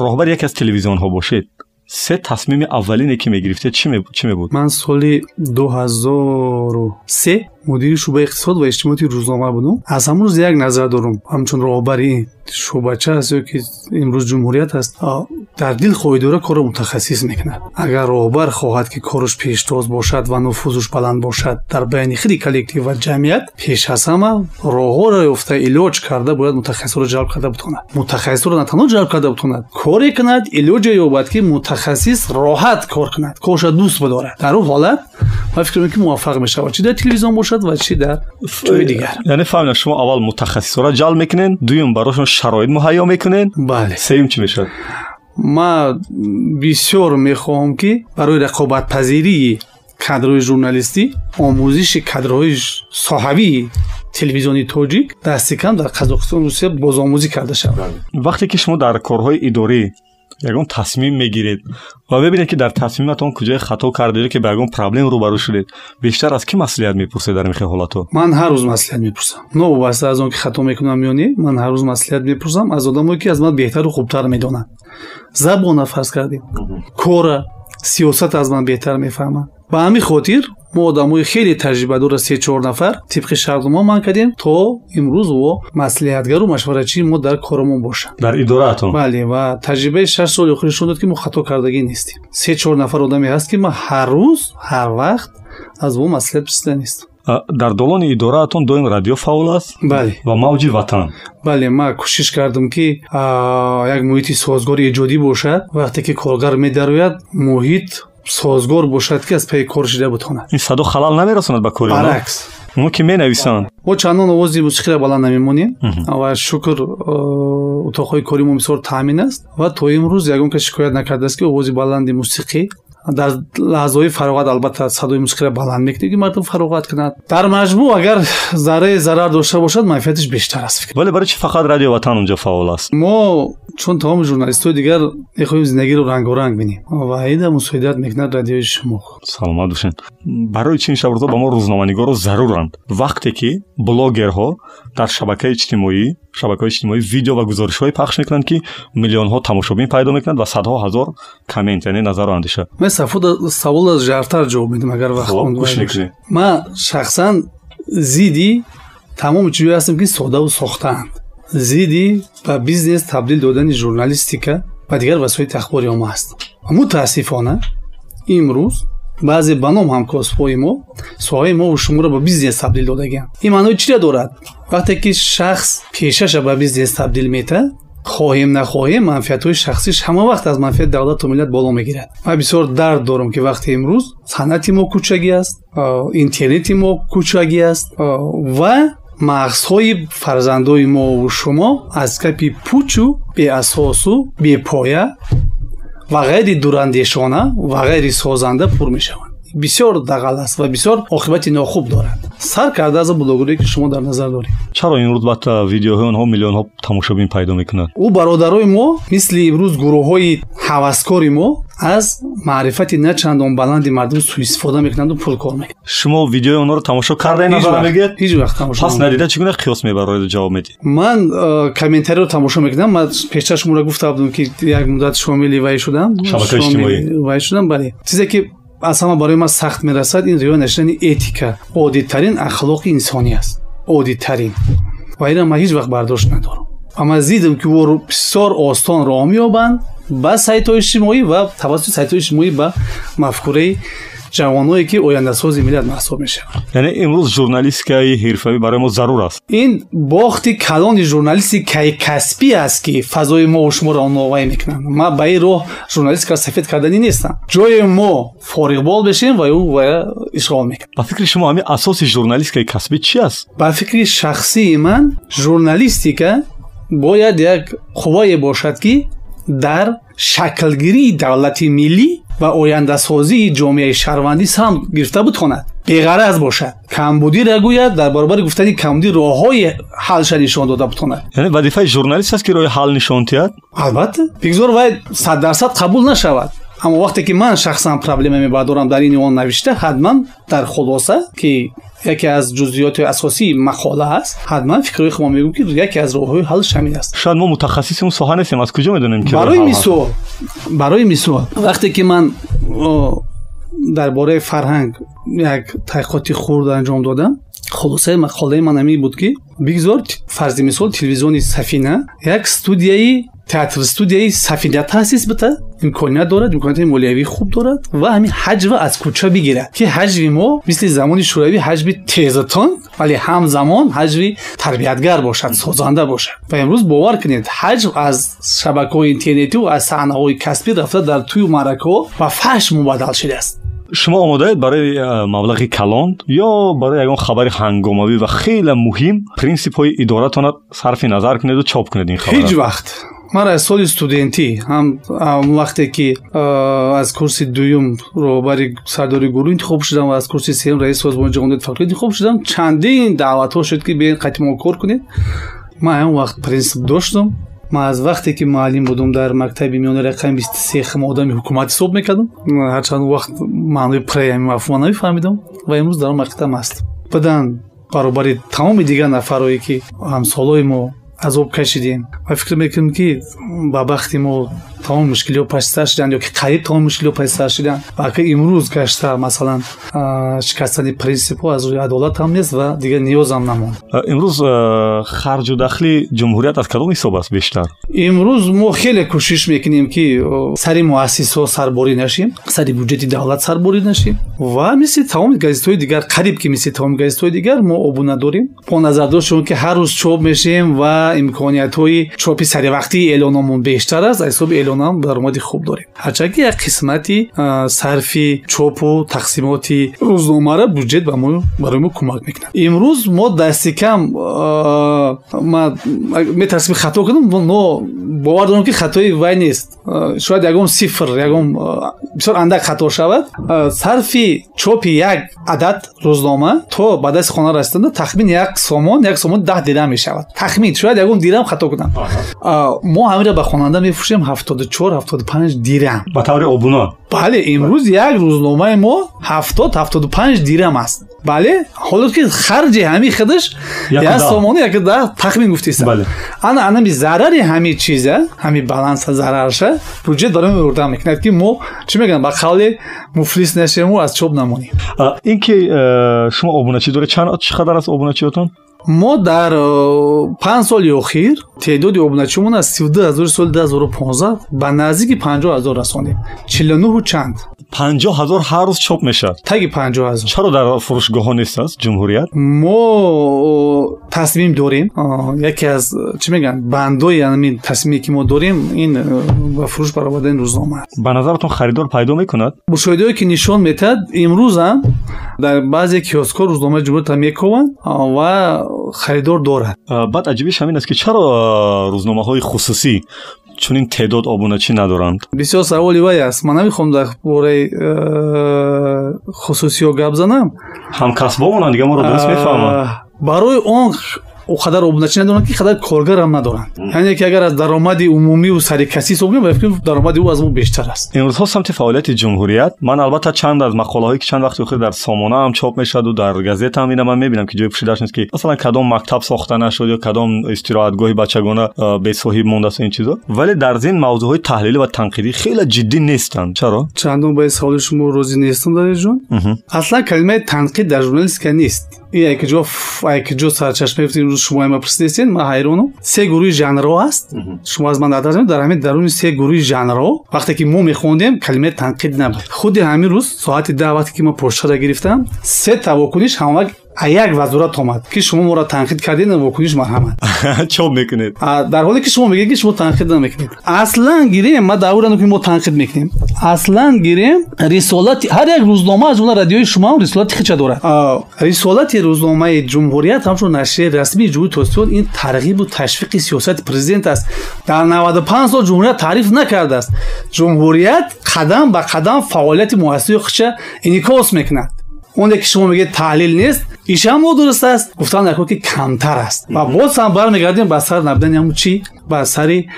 Speaker 1: роҳбари яке аз телевизионҳо бошед се тасмими аввалине ки мегирифтед чӣ мебуд
Speaker 2: ман соли مدیر شعبه اقتصاد و اجتماعاتی روزنامه بودم. از همون روز یک نظر دارم. همچون راهبری شعبچه است هست که امروز جمهوریت هست. در دل خویدوره کار متخصص می‌کند اگر رهبر خواهد که کارش پیشتاز باشد و نفوذش بلند باشد در بین خیلی کلکتیو و جمعیت پیش از همه راه را یافته علاج کرده باید متخصص را جلب کرده بتواند. متخصص را نه تنها جلب کرده بتواند کاری کند علاج یابد که متخصص راحت کار کند. کارش دوست بدارد. در اون حالت من فکر که موفق می‌شود. چه در تلویزیون باشد و چی در جای دیگر؟
Speaker 1: یعنی فهمیدم شما اول متخصص را جلب می‌کنین دویم براشون شرایط مهیا
Speaker 2: می‌کنین.
Speaker 1: بله. سیم چی
Speaker 2: می‌شد؟ ما بسیار می‌خوام که برای رقابت پذیری کادرهای ژورنالیستی آموزش کادرهای صاحبی تلویزیونی توجیک دست کم در قزاقستان روسیه بازآموزی
Speaker 1: کرده شود. بله. وقتی که شما در کارهای اداری ягон тасмим мегиред. Ва бибинед ки дар тасмиматон куҷое хато кардед ки ба ягон проблем рӯбарӯ шудед бештар аз кӣ маслиҳат мепурсед дар михел ҳолатҳо?
Speaker 2: Ман ҳар рӯз маслиҳат мепурсам. Новобаста аз он ки хато мекунам ё не ман ҳар рӯз маслиҳат мепурсам аз одамое ки аз ман беҳтару хубтар медонанд. Забона фарз кардем. Кора сиёсат аз ман беҳтар мефаҳманд ба ҳамин хотир мо одамои хеле таҷрибадора се-чор нафар тибқи шартнома ман кардем то имрӯз во маслиҳатгару машваратчии мо дар корамон бошанд
Speaker 1: дар идораатон
Speaker 2: бале ва таҷрибаи шаш соли охир нишон дод ки мо хато кардагӣ нестем. Се-чор нафар одаме ҳаст ки ман ҳар рӯз ҳар вақт аз во маслиҳат пурсида нестам
Speaker 1: дар долони идораатон доим радио фаъол аст?
Speaker 2: Бале.
Speaker 1: Ва мавҷи ватан?
Speaker 2: Бале ман кӯшиш кардам ки як муҳити созгори эҷодӣ бошад. Вақте ки коргар медарояд муҳит созгор бошад ки аз паи кор шида бутонад.
Speaker 1: Ин садо халал намерасонад ба кори
Speaker 2: баръакс.
Speaker 1: Оно ки менависанд?
Speaker 2: Мо чандон овози мусиқиро баланд намемонем ва шукр утоқҳои кори мо бисёр таъмин аст. Ва то имрӯз ягон кас шикоят накардааст ки овози баланди мусиқӣ дар лаҳзаҳои фароғат албатта садои мусиқиро баланд мекунед. Ки мардум фароғат кунад. Дар маҷмӯъ агар зарраи зарар дошта бошад манфиатиш бештар аст
Speaker 1: вале барои чӣ фақат радио ватан онҷо фаъол аст?
Speaker 2: Мо чун тамоми журналистҳои дигар мехоҳем зиндагиро рангоранг бинем. Ва ида мусоидат мекунад радиои шумо.
Speaker 1: Саломат бошед барои чи ин шабрӯза ба мо рӯзноманигоро заруранд? Вақте ки блогерҳо дар шабакаи иҷтимоӣ шабакаҳои иҷтимоӣ видео ва гузоришҳое пахш мекунанд ки миллионҳо тамошобин пайдо мекунанд ва садҳо ҳазор коммент яъне назару андеша
Speaker 2: ман савола жарфтар ҷавоб медам агар вақт ман шахсан зидди тамоми чизое ҳастам ки содаву сохтаанд. Зидди ба бизнес табдил додани журналистика ва дигар васоити ахбори омма аст. Мутаассифона имрӯз баъзе ба ном ҳамкосбҳои мо соҳаи мо шуморо ба бизнес табдил додагианд ин маънои чиро дорад? Вақте ки шахс пешаша ба бизнес табдил метавад хоҳем нахоҳем манфиатҳои шахсиш ҳама вақт аз манфиати давлату миллат боло мегирад. Ман бисёр дард дорам ки вақте имрӯз санъати мо кӯчагӣ аст интернети мо кӯчагӣ аст ва мағзҳои фарзандои мову шумо аз капи пӯчу беасосу бепоя ва ғайри дурандешона ва ғайри созанда пур мешаванд бисёр дағал аст ва бисёр оқибати нохуб дорад. Сар карда аз блогерие ки шумо дар назар доред.
Speaker 1: Чаро имрӯз баъд видеоҳои онҳо миллионҳо тамошобин пайдо мекунад
Speaker 2: ӯ бародарои мо мисли имрӯз гурӯҳҳои ҳаваскори мо аз маърифати на чандон баланди мардум сӯистифода мекунанду пул кор мекунад
Speaker 1: шумо видеои онҳоро тамошо кардаи назар мегиед
Speaker 2: ҳеҷ вақт тамошо
Speaker 1: пас надида чӣ гуна қиёс мебароед ҷавоб медиҳед?
Speaker 2: Ман комментариро тамошо мекунам. Ман пештар шуморо гуфта будам ки як муддат шомили вай шудам.
Speaker 1: Шабакаи иҷтимоӣ.
Speaker 2: вай шудам бале. Чизе ки аз ҳама барои ман сахт мерасад ин риоя наштани этика оддитарин ахлоқи инсонӣ аст. Оддитарин ва инро ман ҳеҷ вақт бардошт надорам. Ва ман зидам ки ӯро бисёр осон роҳ меёбанд ба сайтҳои иҷтимоӣ ва тавассути сайтҳои иҷтимоӣ ба мафкураи ҷавоное ки ояндасози миллат маҳсуб мешаванд
Speaker 1: яъне имрӯз журналистикаи ҳирфавӣ барои мо зарур аст.
Speaker 2: Ин бохти калони журналистикаи касбӣ аст ки фазои мо шуморо новай мекунанд. Ман ба ин роҳ журналистикаро сафед кардани нестам. Ҷое мо фориғбол бешем ва ӯ ва ишғол мекунад.
Speaker 1: Ба фикри шумо ҳамин асоси журналистикаи касбӣ чи аст?
Speaker 2: Ба фикри шахсии ман журналистика бояд як қуввае бошад ки در شکلگیری دولت ملی و آینده سازی جامعه شهروندی سهم گرفته بود بتواند از باشد کمبودی را گوید در برابر گفتن کمبودی راههای حلش
Speaker 1: نشان داده بتواند یعنی وظیفه ژورنالیست است که راه
Speaker 2: حل نشان دهد؟ البته. بگذار وای 100 درصد قبول نشود. аммо вақте ки ман шахсан проблема мебардорам дар ини он навишта ҳатман дар хулоса ки яке аз ҷузъиёти асосии мақола аст ҳатман фикрҳои хумо мегӯм ки яке аз роҳҳои ҳаллаш ҳамин аст
Speaker 1: шояд мо мутахассиси он соҳа нестем аз куҷо медонем ки
Speaker 2: барои мисол барои мисол вақте ки ман дар бораи фарҳанг як таҳқиқоти хурд анҷом додам хулосаи мақолаи ман ҳамин буд ки бигзор фарзи мисол телевизиони сафина як студияи театр студияи сафина таъсис бита имконият дорад имконияти молиявӣ хуб дорад ва ҳамин ҳаҷва аз кӯча бигирад ки ҳаҷви мо мисли замони шӯравӣ ҳаҷви тезатон вале ҳамзамон ҳаҷви тарбиятгар бошад созанда бошад ва имрӯз бовар кунед ҳаҷв аз шабакаҳои интернетиву аз саҳнаҳои касбӣ рафта дар тӯю маъракаҳо ба фаҳш мубаддал шудааст
Speaker 1: шумо омодаед барои маблағи калон ё барои ягон хабари ҳангомавӣ ва хеле муҳим принсипҳои идоратонро сарфи назар кунеду чоп кунед ин хабар.
Speaker 2: Ҳеҷ вақт. Ман аз соли студентӣ ҳам вақте ки аз курси дуюм роҳбари сардори гурӯҳ интихоб шудам ва аз курси сеюм раиси созмони ҷаҳонии фақир интихоб шудам чандин даъватҳо шуд ки биен қайти мо кор кунед. Ман ҳамон вақт принсип доштам ман аз вақте ки муаллим будам дар мактаби миёнаи рақами бисту сехм одами ҳукумат ҳисоб мекардам. Ҳарчанд вақт маънои преями мафҳума намефаҳмидам ва имрӯз дар он мактаб ҳастам баъдан баробари тамоми дигар нафарое ки ҳамсолои мо азоб кашидем. Ва фикр мекунем ки ба бахти мо тамоми мушкилиҳо пашсар шуданд ё ки қариб тамоми мушкилиҳо пашсар шуданд. Ва акар имрӯз гашта масалан шикастани принсипҳо аз рӯи адолат ҳам нест ва дигар ниёзам намонд.
Speaker 1: Имрӯз харҷу дахли ҷумҳурият аз кадом ҳисоб аст бештар?
Speaker 2: Имрӯз мо хеле кӯшиш мекунем ки сари муассисҳо сарборӣ нашем сари бюҷети давлат сарборӣ нашем. Ва мисли тамоми газетҳои дигар қариб ки мисли тамоми газетҳои дигар мо обуна дорем. Бо назардошт шуд ки ҳар рӯз чоп мешем ва имкониятҳои чопи саривақтии эълономон бештар аст. аз ҳисоби эълонам даромади хуб дорем. ҳарчанд ки як қисмати сарфи чопу тақсимоти рӯзномара мо барои мо кӯмак мекунад. имрӯз мо дасти кам метарсем хато кунам но бовар дорам ки хатои вай нест. шояд ягон сифр ягон бисёр андак хато шавад. сарфи чопи як адад рӯзнома то ба дасти хона расиданда тахмин як сомон як сомон даҳ дирам мешавад. тахмин шояд ягон дирам хато кунам. Мо ҳамира ба хонанда мефурӯшем ҳафтоду чор ҳафтоду панҷ дирам.
Speaker 1: Ба таври обуно?
Speaker 2: Бале имрӯз як рӯзномаи мо ҳафтод ҳафтоду панҷ дирам аст. Бале ҳоло ки харҷи ҳами худаш як сомону як да тахмин гуфтиста ана анами зарари ҳами чиза ҳами баланса зарарша буҷет барои мо урда мекунад ки мо чӣ мегӯям ба қавле муфлис нашему аз чоп намонем.
Speaker 1: Ин ки э, шумо обуначӣ доред чӣ қадар аст обуначиётон
Speaker 2: мо дар э, панҷ соли охир теъдоди обуначиёмон аз сивду ҳазори соли дуҳазору понздаҳ ба наздики панҷоҳ ҳазор расонем. чилнуҳу чанд
Speaker 1: панҷоҳ ҳазор ҳар рӯз чоп мешавад
Speaker 2: таги панҷоҳ ҳазор
Speaker 1: чаро дар фурӯшгоҳҳо нест аст ҷумҳурият
Speaker 2: мо э, тасмим дорем яке аз чӣ мегӯянд бандои ҳамин тасмиме ки мо дорем ин ба э, фурӯш баровардани рӯзнома аст
Speaker 1: ба назаратон харидор пайдо мекунад
Speaker 2: мушоҳидаҳое ки нишон медиҳад имрӯзам дар баъзе киоскҳо рӯзномаи ҷумҳуриятро мекованд ва харидор дорад
Speaker 1: баъд аҷибиш ҳамин аст ки чаро рӯзномаҳои хусусӣ чунин теъдод обуначӣ надоранд?
Speaker 2: Бисёр саволи вай аст. Ман намехоҳам дар бораи хусусиҳо гап занам.
Speaker 1: Ҳамкасбомонанд дига моро дуруст мефаҳманд
Speaker 2: барои он қадар обуначӣ надоранд ки қадар коргарам надоранд яъне ки агар аз даромади умумиву сари касӣ ҳисоб кунем фикр даромади ӯ аз мо бештар аст
Speaker 1: имрӯзҳо самти фаъолияти ҷумҳурият ман албатта чанд аз мақолаҳое ки чанд вақти охир дар сомонаам чоп мешаваду дар газетаам ина ман мебинам ки ҷои пӯшидааш нест ки масалан кадом мактаб сохта нашуд ё кадом истироҳатгоҳи бачагона бесоҳиб мондааст ин чизо вале дар зин мавзӯъҳои таҳлилӣ ва танқидӣ хеле ҷиддӣ нестанд чаро
Speaker 2: чандон ба саволи шумо розӣ нестам дарҷон аслан калимаи танқид дар журналистика нест якҷо якҷо сарчашма гирифтем рӯз шумо ма пурсидестен ман ҳайрону. Се гурӯҳи жанрҳо ҳаст шумо аз ман надазем дар ҳамин даруни се гурӯҳи жанрҳо вақте ки мо мехондем калимаи танқид набуд худи ҳамин рӯз соати да вақте ки мо пошара гирифтам се тавокуниш ҳамавак як вазурат омад? Ки шумо моро танқид кардед вокуниш марҳамат?
Speaker 1: Чоп мекунед?
Speaker 2: Дар ҳоле ки шумо мегӯед ки шумо танқид намекунед. Аслан гирем ма даврано ки мо танқид мекунем. Аслан гирем рисолати ҳар як рӯзнома аз ҷумла радиои шумо рисолати хича дорад. Рисолати рӯзномаи ҷумҳурият ҳамчун нашри расмии ҷумҳури тоҷикистон ин тарғибу ташвиқи сиёсати президент аст. Дар наваду панҷ сол ҷумҳурият таъриф накардааст. Ҷумҳурият қадам ба қадам фаъолияти муассисаи хича инъикос мекунад اون که شما میگه تحلیل نیست. ایش هم درست است. گفتن در که کمتر است. و باز هم برمیگردیم به سر نبودن همون چی؟ به سری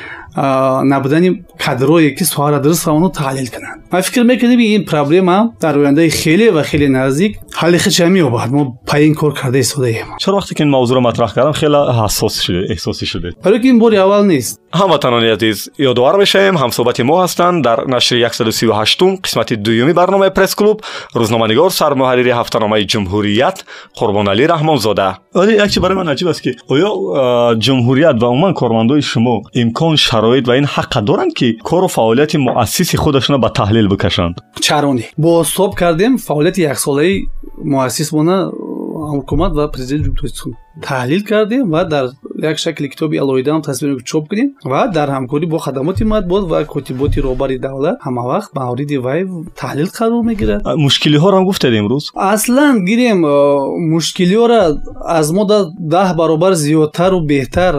Speaker 2: نبودن کادروی که سوار درست رو تحلیل کنند ما فکر می‌کنیم این پرابلم هم در آینده خیلی و خیلی نزدیک حل خشمی و بعد ما پایین کار کرده
Speaker 1: استاده ایم. چرا وقتی که این موضوع رو مطرح کردم خیلی
Speaker 2: حساس شده احساسی شده. برای که این بوری اول نیست.
Speaker 1: Ҳамватанони азиз ёдовар мешавем. Ҳамсӯҳбати мо ҳастанд. Дар нашри 138 қисмати дуюми барномаи пресс-клуб рӯзноманигор сармуҳаррири ҳафтаномаи ҷумҳурият қурбоналӣ раҳмонзода. Вале як чи барои ман аҷиб аст ки оё ҷумҳурият ва умуман кормандои шумо имкон шароит ва ин ҳаққа доранд ки кору фаъолияти муассиси худашона ба таҳлил бикашанд?
Speaker 2: Чароне бозтоб кардем фаъолияти яксолаи муассис бона ҳукумат ва президенти ҷумҳури тоҷикистон таҳлил кардем ва дар як шакли китоби алоҳидаам тасвир чоп кунем ва дар ҳамкорӣ бо хадамоти матбуот ва котиботи роҳбари давлат ҳамавақт мавриди вай таҳлил қарор мегирад.
Speaker 1: Мушкилиҳоро ҳам гуфтед имрӯз?
Speaker 2: Аслан гирем мушкилиҳоро аз мо даҳ баробар зиёдтару беҳтар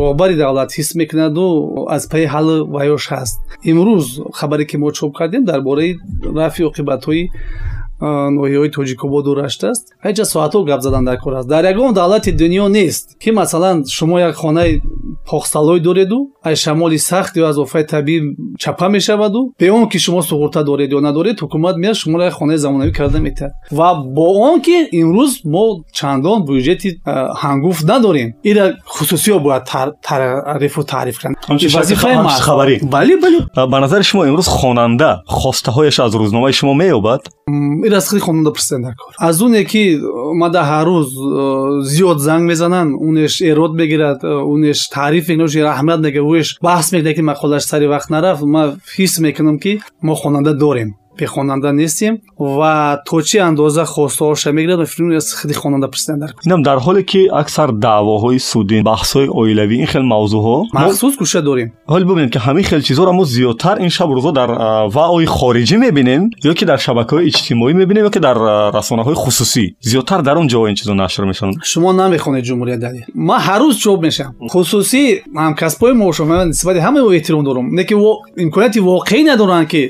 Speaker 2: роҳбари давлат ҳис мекунаду аз пайи ҳалли ваёш ҳаст. Имрӯз хабаре ки мо чоп кардем дар бораи рафъи оқибатҳои ноҳияҳои тоҷикободу рашт аст ҳеҷа соатҳо гап задан дар кор аст дар ягон давлати дунё нест ки масалан шумо як хонаи похсалой дореду аз шамоли сахт ё аз офати табиӣ чапа мешаваду бе он ки шумо суғурта доред ё надоред ҳукумат меяд шуморо як хонаи замонавӣ карда метиҳад ва бо он ки имрӯз мо чандон бюҷети ҳангуфт надорем ира хусусиҳо бояд тарифу таъриф
Speaker 1: кардхабарӣ бале бале ба назари шумо имрӯз хонанда хостаҳояш аз рӯзномаи шумо меёбад
Speaker 2: ин аз худи хонанда пурсидан дар кор. Аз оне ки мада ҳар рӯз зиёд занг мезананд унеш эрод мегирад унеш таъриф мекунад аҳамият мегирад уеш баҳс мекунад ки мақолааш сари вақт нарафт ман ҳис мекунам ки мо хонанда дорем бехонанда нестем ва то чӣ андоза хостаоша мегирад худи хонанда пурсидан дар
Speaker 1: инам дар ҳоле ки аксар даъвоҳои судӣ баҳсҳои оилавӣ ин хел мавзӯъҳо
Speaker 2: махсус кӯшида дорем
Speaker 1: ҳоле бубинед ки ҳамин хел чизҳоро мо зиёдтар ин шабу рӯзо дар ваъои хориҷӣ мебинем ё ки дар шабакаҳои иҷтимоӣ мебинем ё ки дар расонаҳои хусусӣ зиёдтар дар он ҷо ин чизо нашр мешаванд
Speaker 2: шумо намехонед ҷумҳурият дали ман ҳар рӯз чоп мешавам хусусӣ ҳамкасбҳои мо шумо нисбати ҳамао эҳтиром дорам не ки имконияти воқеӣ надоранд ки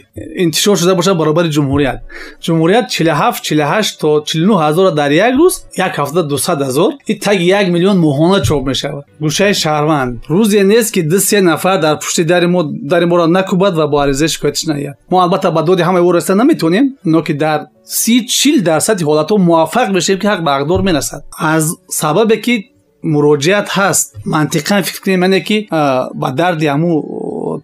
Speaker 2: интишор шуда бошад баробари ҷумҳурият. Ҷумҳурият 47 48 то 49 ҳазора дар як рӯз як ҳафта 200 ҳазор и таги як миллион моҳона чоп мешавад. Гӯшаи шаҳрванд. Рӯзе нест ки ду се нафар дар пушти дари мо дари моро накӯбад ва бо ариза шикоятиш наояд мо албатта ба доди ҳамаи ӯ раста наметонем но ки дар си чил дарсади ҳолатҳо муваффақ мешавем ки ҳақ ба ҳақдор менасад аз сабабе ки муроҷиат ҳаст мантиқан фикр кунем ане ки ба дарди ҳамун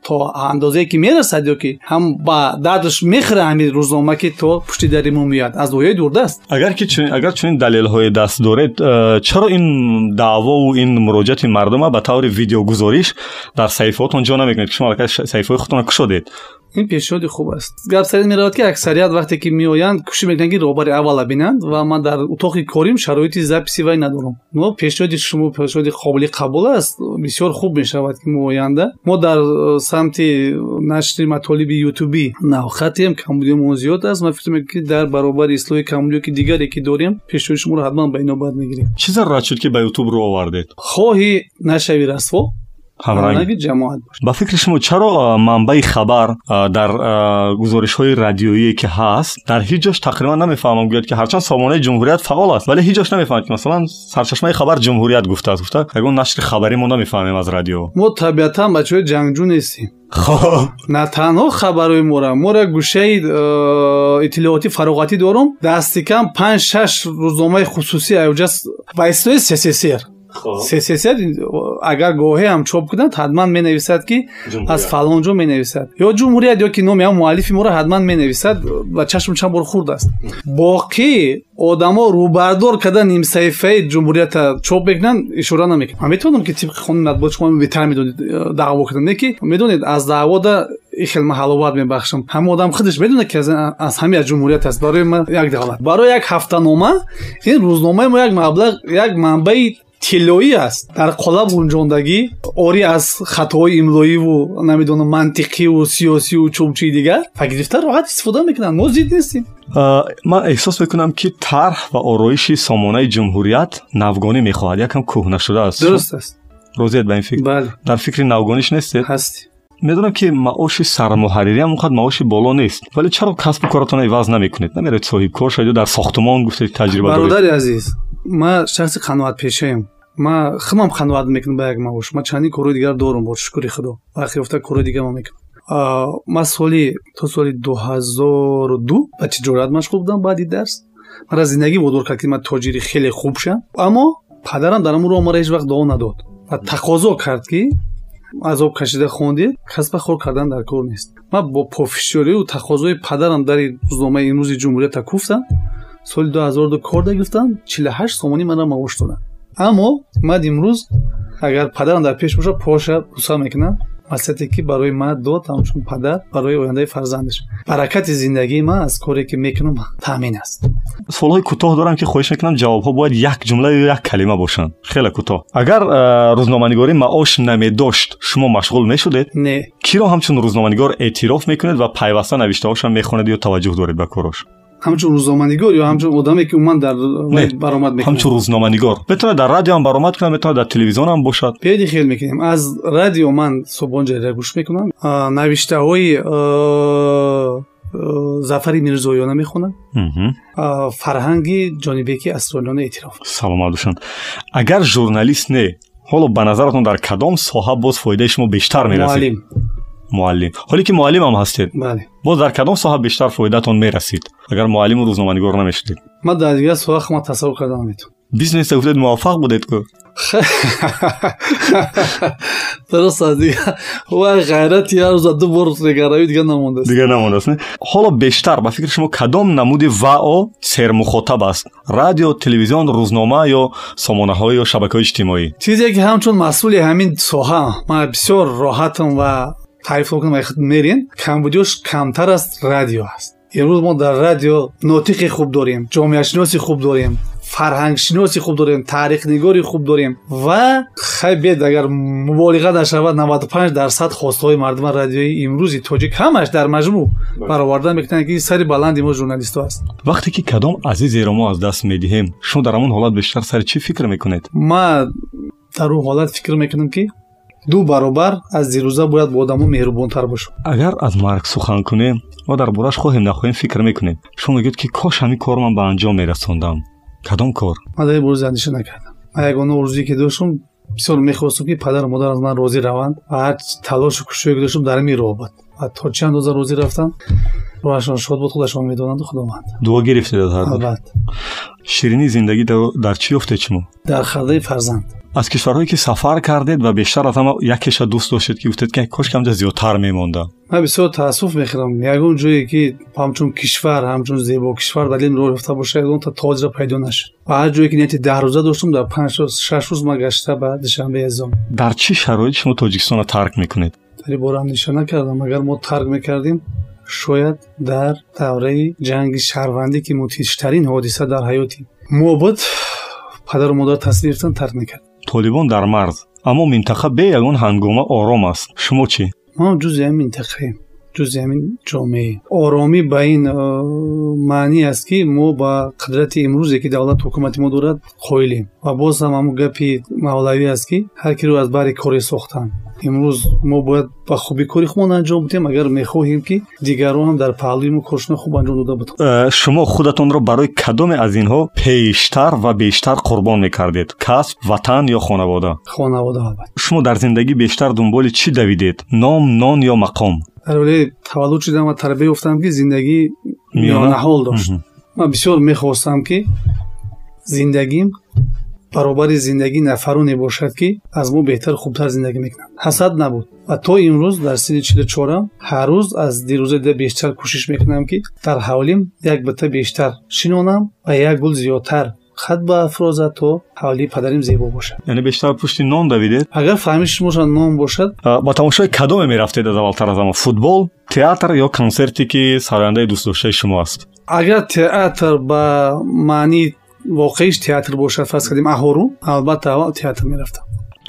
Speaker 2: تا اندوزه که می‌رسد یا که هم با دردش می‌خره همین روزنامه که تو پشت در مو میاد از دویای دورده
Speaker 1: است. اگر که چون اگر چنین دلیل های دست دارید چرا این دعوا و این مراجعت مردم به طور ویدیو گزارش در صفحاتون جا
Speaker 2: نمی‌کنید؟ که شما صفحه خودتون کشودید این پیشنهاد خوب است. گپ سر میراد که اکثریت وقتی که میآیند کوشش می‌کنند که روبر اول بینند و من در اتاق کاریم شرایط زپسی و ندارم. نو پیشنهاد شما پیشنهاد قابل قبول است. بسیار خوب می شود که موینده ما در سمت نشر مطالب یوتیوبی نو خطیم کمبودی ما زیاد است. من فکر که در برابر اصلاح کمبودی که دیگری که داریم پیش شما
Speaker 1: رو حتما به اینا باید می‌گیریم چیز راحت
Speaker 2: شد که به یوتیوب رو آوردید؟ خواهی نشوی رسوا؟
Speaker 1: ҳамранги ҷамоат ба фикри шумо чаро манбаи хабар дар гузоришҳои радиоие ки ҳаст дар ҳеҷ ҷош тақрибан намефаҳмам гӯяд ки ҳарчанд сомонаи ҷумҳурият фаъол аст вале ҳеҷ ҷош намефаҳмад ки масалан сарчашмаи хабар ҷумҳурият гуфтааст гуфта ягон нашри хабарӣ мо намефаҳмем аз радио
Speaker 2: мо табиатан бачаҳои ҷангҷӯ нестем на танҳо хабарҳои мора мора гӯшаи иттилооти фароғатӣ дорум дасти кам панҷ шаш рӯзномаи хусусӣ аёҷа ба истинои ссср сесесият агар гоҳе ҳам чоп кунад ҳатман менависад ки аз фалон ҷо менависад. Ё ҷумҳурият ё ки номи ҳам муаллифи моро ҳатман менависад ва чашм чанд бор хурдааст боқӣ одамо рӯбардор кардан нимсаҳифаи ҷумҳурията чоп мекунанд ишора намекунад ман метавонам ки тибқи қонуни матбуоти шумо беҳтар медонед даъво кунам не ки медонед аз даъвода хел ман ҳаловат мебахшам. Ҳама одам худаш медонад ки аз ҳами аз ҷумҳурият аст. Барои ман як давлат барои як ҳафтанома ин рӯзномаи мо як маблағ як манбаи тиллоӣ аст дар қолаб гунҷондагӣ ори аз хатоҳои имлоиву намедонам мантиқиву сиёсиву чумчии дигар ва гирифта роҳат истифода мекунанд мо зид нестем
Speaker 1: ман эҳсос мекунам ки тарҳ ва ороиши сомонаи ҷумҳурият навгонӣ мехоҳад якам кӯҳна шудааст
Speaker 2: дуруст аст
Speaker 1: розиед ба ин фикр
Speaker 2: бале
Speaker 1: дар фикри навгониш нестед
Speaker 2: ҳастӣ
Speaker 1: медонам ки маоши сармуҳаррирӣ ҳам онқадр маоши боло нест вале чаро касбу коратона иваз намекунед намероед соҳибкор шавед ё дар сохтумон гуфтед таҷриба доред
Speaker 2: бародари азиз ман шахси қаноатпешаем. Ма химам қаноат мекунам ба як маош ма чандин корҳои дигар дорам бо шукри худо. Вақти ёфта корҳои дигар ма мекунам. Ма соли то соли дуҳазору ду ба тиҷорат машғул будам баъди дарс. Мара зиндагӣ водор кард ки ман тоҷири хеле хуб шам. Аммо падарам дар амн роҳ мара ҳеҷ вақт дуо надод. Ва тақозо кард ки азоб кашида хондед касба хор кардан дар кор нест. Ман бо пофишёрию тақозои падарам дари рӯзномаи имрӯзи سال 2000 کرده گرفتن 48 سومونی من را ماوش دادن اما من امروز اگر پدرم در پیش باشه پاشه بوسا می‌کنم. وصیتی که برای من دو همچون پدر برای آینده فرزندش. برکت زندگی من از کاری که می‌کنم تامین است. سوالی
Speaker 1: کوتاه دارم که خواهش می‌کنم جوابها باید یک جمله یا یک کلمه باشن. خیلی کوتاه. اگر روزنامه‌نگاری معاش نمیداشت شما مشغول می‌شدید نه.
Speaker 2: کی
Speaker 1: را همچون روزنامه‌نگار اعتراف می‌کنید و پیوسته نوشته هم می‌خونید یا توجه دارید به کاراش
Speaker 2: ҳамчун рӯзноманигор ё ҳамчун одаме ки умуман дар баромад мекунад
Speaker 1: ҳамчун рӯзноманигор метавонад дар радио ҳам баромад кунад метавонад дар телевизион ҳам бошад
Speaker 2: биёди хел мекунем аз радио ман субҳон ҷарида гӯш мекунам навиштаҳои зафари мирзоёна мехонам фарҳанги ҷонибеки асролёна эътироф
Speaker 1: саломат бошанд агар журналист не ҳоло ба назаратон дар кадом соҳа боз фоидаи шумо бештар мерасед муаллим معلم. حالی که معلم هم هستید. بله. با در کدام ساحه بیشتر فایدهتون می‌رسید؟ اگر
Speaker 2: معلم و روزنامه‌نگار نمی‌شدید من در دیگه ساحه
Speaker 1: ما تصور کردم می‌تونم بیزنس
Speaker 2: گفتید موفق بودید که؟ درست دیگه. و غیرت یه روز دو
Speaker 1: بار نگرایی دیگه نمونده دیگه نمونده است حالا بیشتر به فکر شما کدام نمود و او سر مخاطب است؟ رادیو تلویزیون
Speaker 2: روزنامه یا سامانه های یا شبکه اجتماعی؟ چیزی که همچون مسئول همین ساحه. من بسیار راحتم و تعریف کنم وقت میرین کمبودیوش کمتر از رادیو است. امروز ما در رادیو ناطق خوب داریم جامعه شناسی خوب داریم فرهنگ شناسی خوب داریم تاریخ نگاری خوب داریم و خیلی بد اگر مبالغه نشود 95 درصد خواستهای مردم رادیوی امروزی تاجیک همش در مجموع بله. برآورده می‌کنن که این سری بلند ما
Speaker 1: ژورنالیست است وقتی که کدام عزیز را ما از دست می‌دهیم شما در اون حالت بیشتر سر
Speaker 2: چی فکر می‌کنید؟ ما در اون حالت فکر می‌کنم که ду баробар аз дирӯза бояд бо одамо меҳрубонтар бошам
Speaker 1: агар аз марг сухан кунем мо дар бораш хоҳем нахоҳем фикр мекунем. Шумо мегӯед ки кош ҳамин корро ман ба анҷом мерасондам. Кадом кор?
Speaker 2: Ман дар борзи андеша накардам. Ман ягона орзуе ки доштам бисёр мехостам ки падару модар аз ман розӣ раванд ва ҳар талошу кушое ки доштам дар ҳамин роҳ буд ва то чӣ андоза розӣ рафтам роҳашон шод буд худашон медонанду худованд
Speaker 1: дуо гирифтед аз ҳар
Speaker 2: албат
Speaker 1: ширинии зиндагӣ дар чӣ ёфтед шумо?
Speaker 2: Дар хардаи фарзанд
Speaker 1: аз кишварҳое ки сафар кардед ва бештар аз ҳама якеша дӯст доштед ки гуфтед ки кош камҷа зиёдтар мемондам
Speaker 2: ман бисёр таассуф мехӯрам ягон ҷое ки ҳамчун кишвар ҳамчун зебо кишвар дар ин роҳ рафта боша ягонта тоҷра пайдо нашуд ва ҳар ҷое ки нияти даҳрӯза доштам дар панҷрӯз шаш рӯз ман гашта ба душанбе азом
Speaker 1: дар чӣ шароит шумо тоҷикистонро тарк мекунед
Speaker 2: дар ин бора андеша накардам агар мо тарк мекардем шояд дар давраи ҷанги шаҳрвандӣ ки мудҳиштарин ҳодиса дар ҳаёти мо буд падару модар тасдиқ гирифтан тарк мекард
Speaker 1: толибон дар марз аммо минтақа бе ягон ҳангома ором аст. Шумо чӣ?
Speaker 2: Мо ҷузи ҳамин минтақаем ҷузи ҳамин ҷомеа оромӣ ба ин маънӣ аст ки мо ба қудрати имрӯзе ки давлат ҳукумати мо дорад қоилем ва боз ҳам ҳамн гапи мавлавӣ аст ки ҳар киро аз баҳри коре сохтан имрӯз мо бояд ба хубӣ кори худмон анҷом будем агар мехоҳем ки дигарон ҳам дар паҳлӯи мо коршона хуб анҷом дода буданд
Speaker 1: э, шумо худатонро барои кадоме аз инҳо пештар ва бештар қурбон мекардед? Касб ватан ё хонавода?
Speaker 2: Хонавода албат
Speaker 1: шумо дар зиндагӣ бештар дунболи чӣ давидед? Ном нон ё мақом
Speaker 2: дар оилаи таваллуд шудам ва тарбия ёфтам ки зиндагӣ миёнаҳол дошт ман бисёр мехостам ки зиндагим баробари зиндагии нафароне бошад ки аз мо беҳтар хубтар зиндагӣ мекунанд ҳасад набуд ва то имрӯз дар синни чилчорам ҳар рӯз аз дирӯза дида бештар кӯшиш мекунам ки дар ҳавлим як бита бештар шинонам ва як гул зиёдтар хат ба афроза то ҳавли падарим зебо бошад.
Speaker 1: Яъне бештар пушти нон давидед?
Speaker 2: Агар фаҳмиши мошад нон бошад
Speaker 1: ба тамошои кадоме мерафтед аз аввалтар аз ҳама футбол театр ё консерте ки сарояндаи дӯстдоштаи шумо аст?
Speaker 2: Агар театр ба маънии воқеиш театр бошад фарз кардем аҳорун албатта театр мерафтам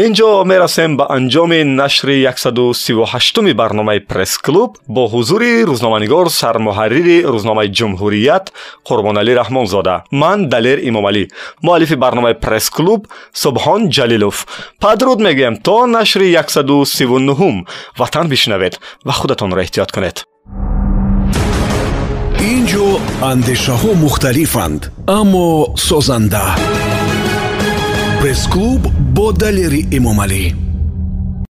Speaker 1: ин ҷо мерасем ба анҷоми нашри 138уми барномаи пресс-клуб бо ҳузури рӯзноманигор сармуҳаррири рӯзномаи ҷумҳурият қурбоналӣ раҳмонзода ман далер имомалӣ муаллифи барномаи пресс-клуб субҳон ҷалилов. Падруд мегӯям то нашри 139ум ватан бишнавед ва худатонро эҳтиёт кунед.
Speaker 4: Ин ҷо андешаҳо мухталифанд аммо созанда пресс-клуб бо далери эмомалӣ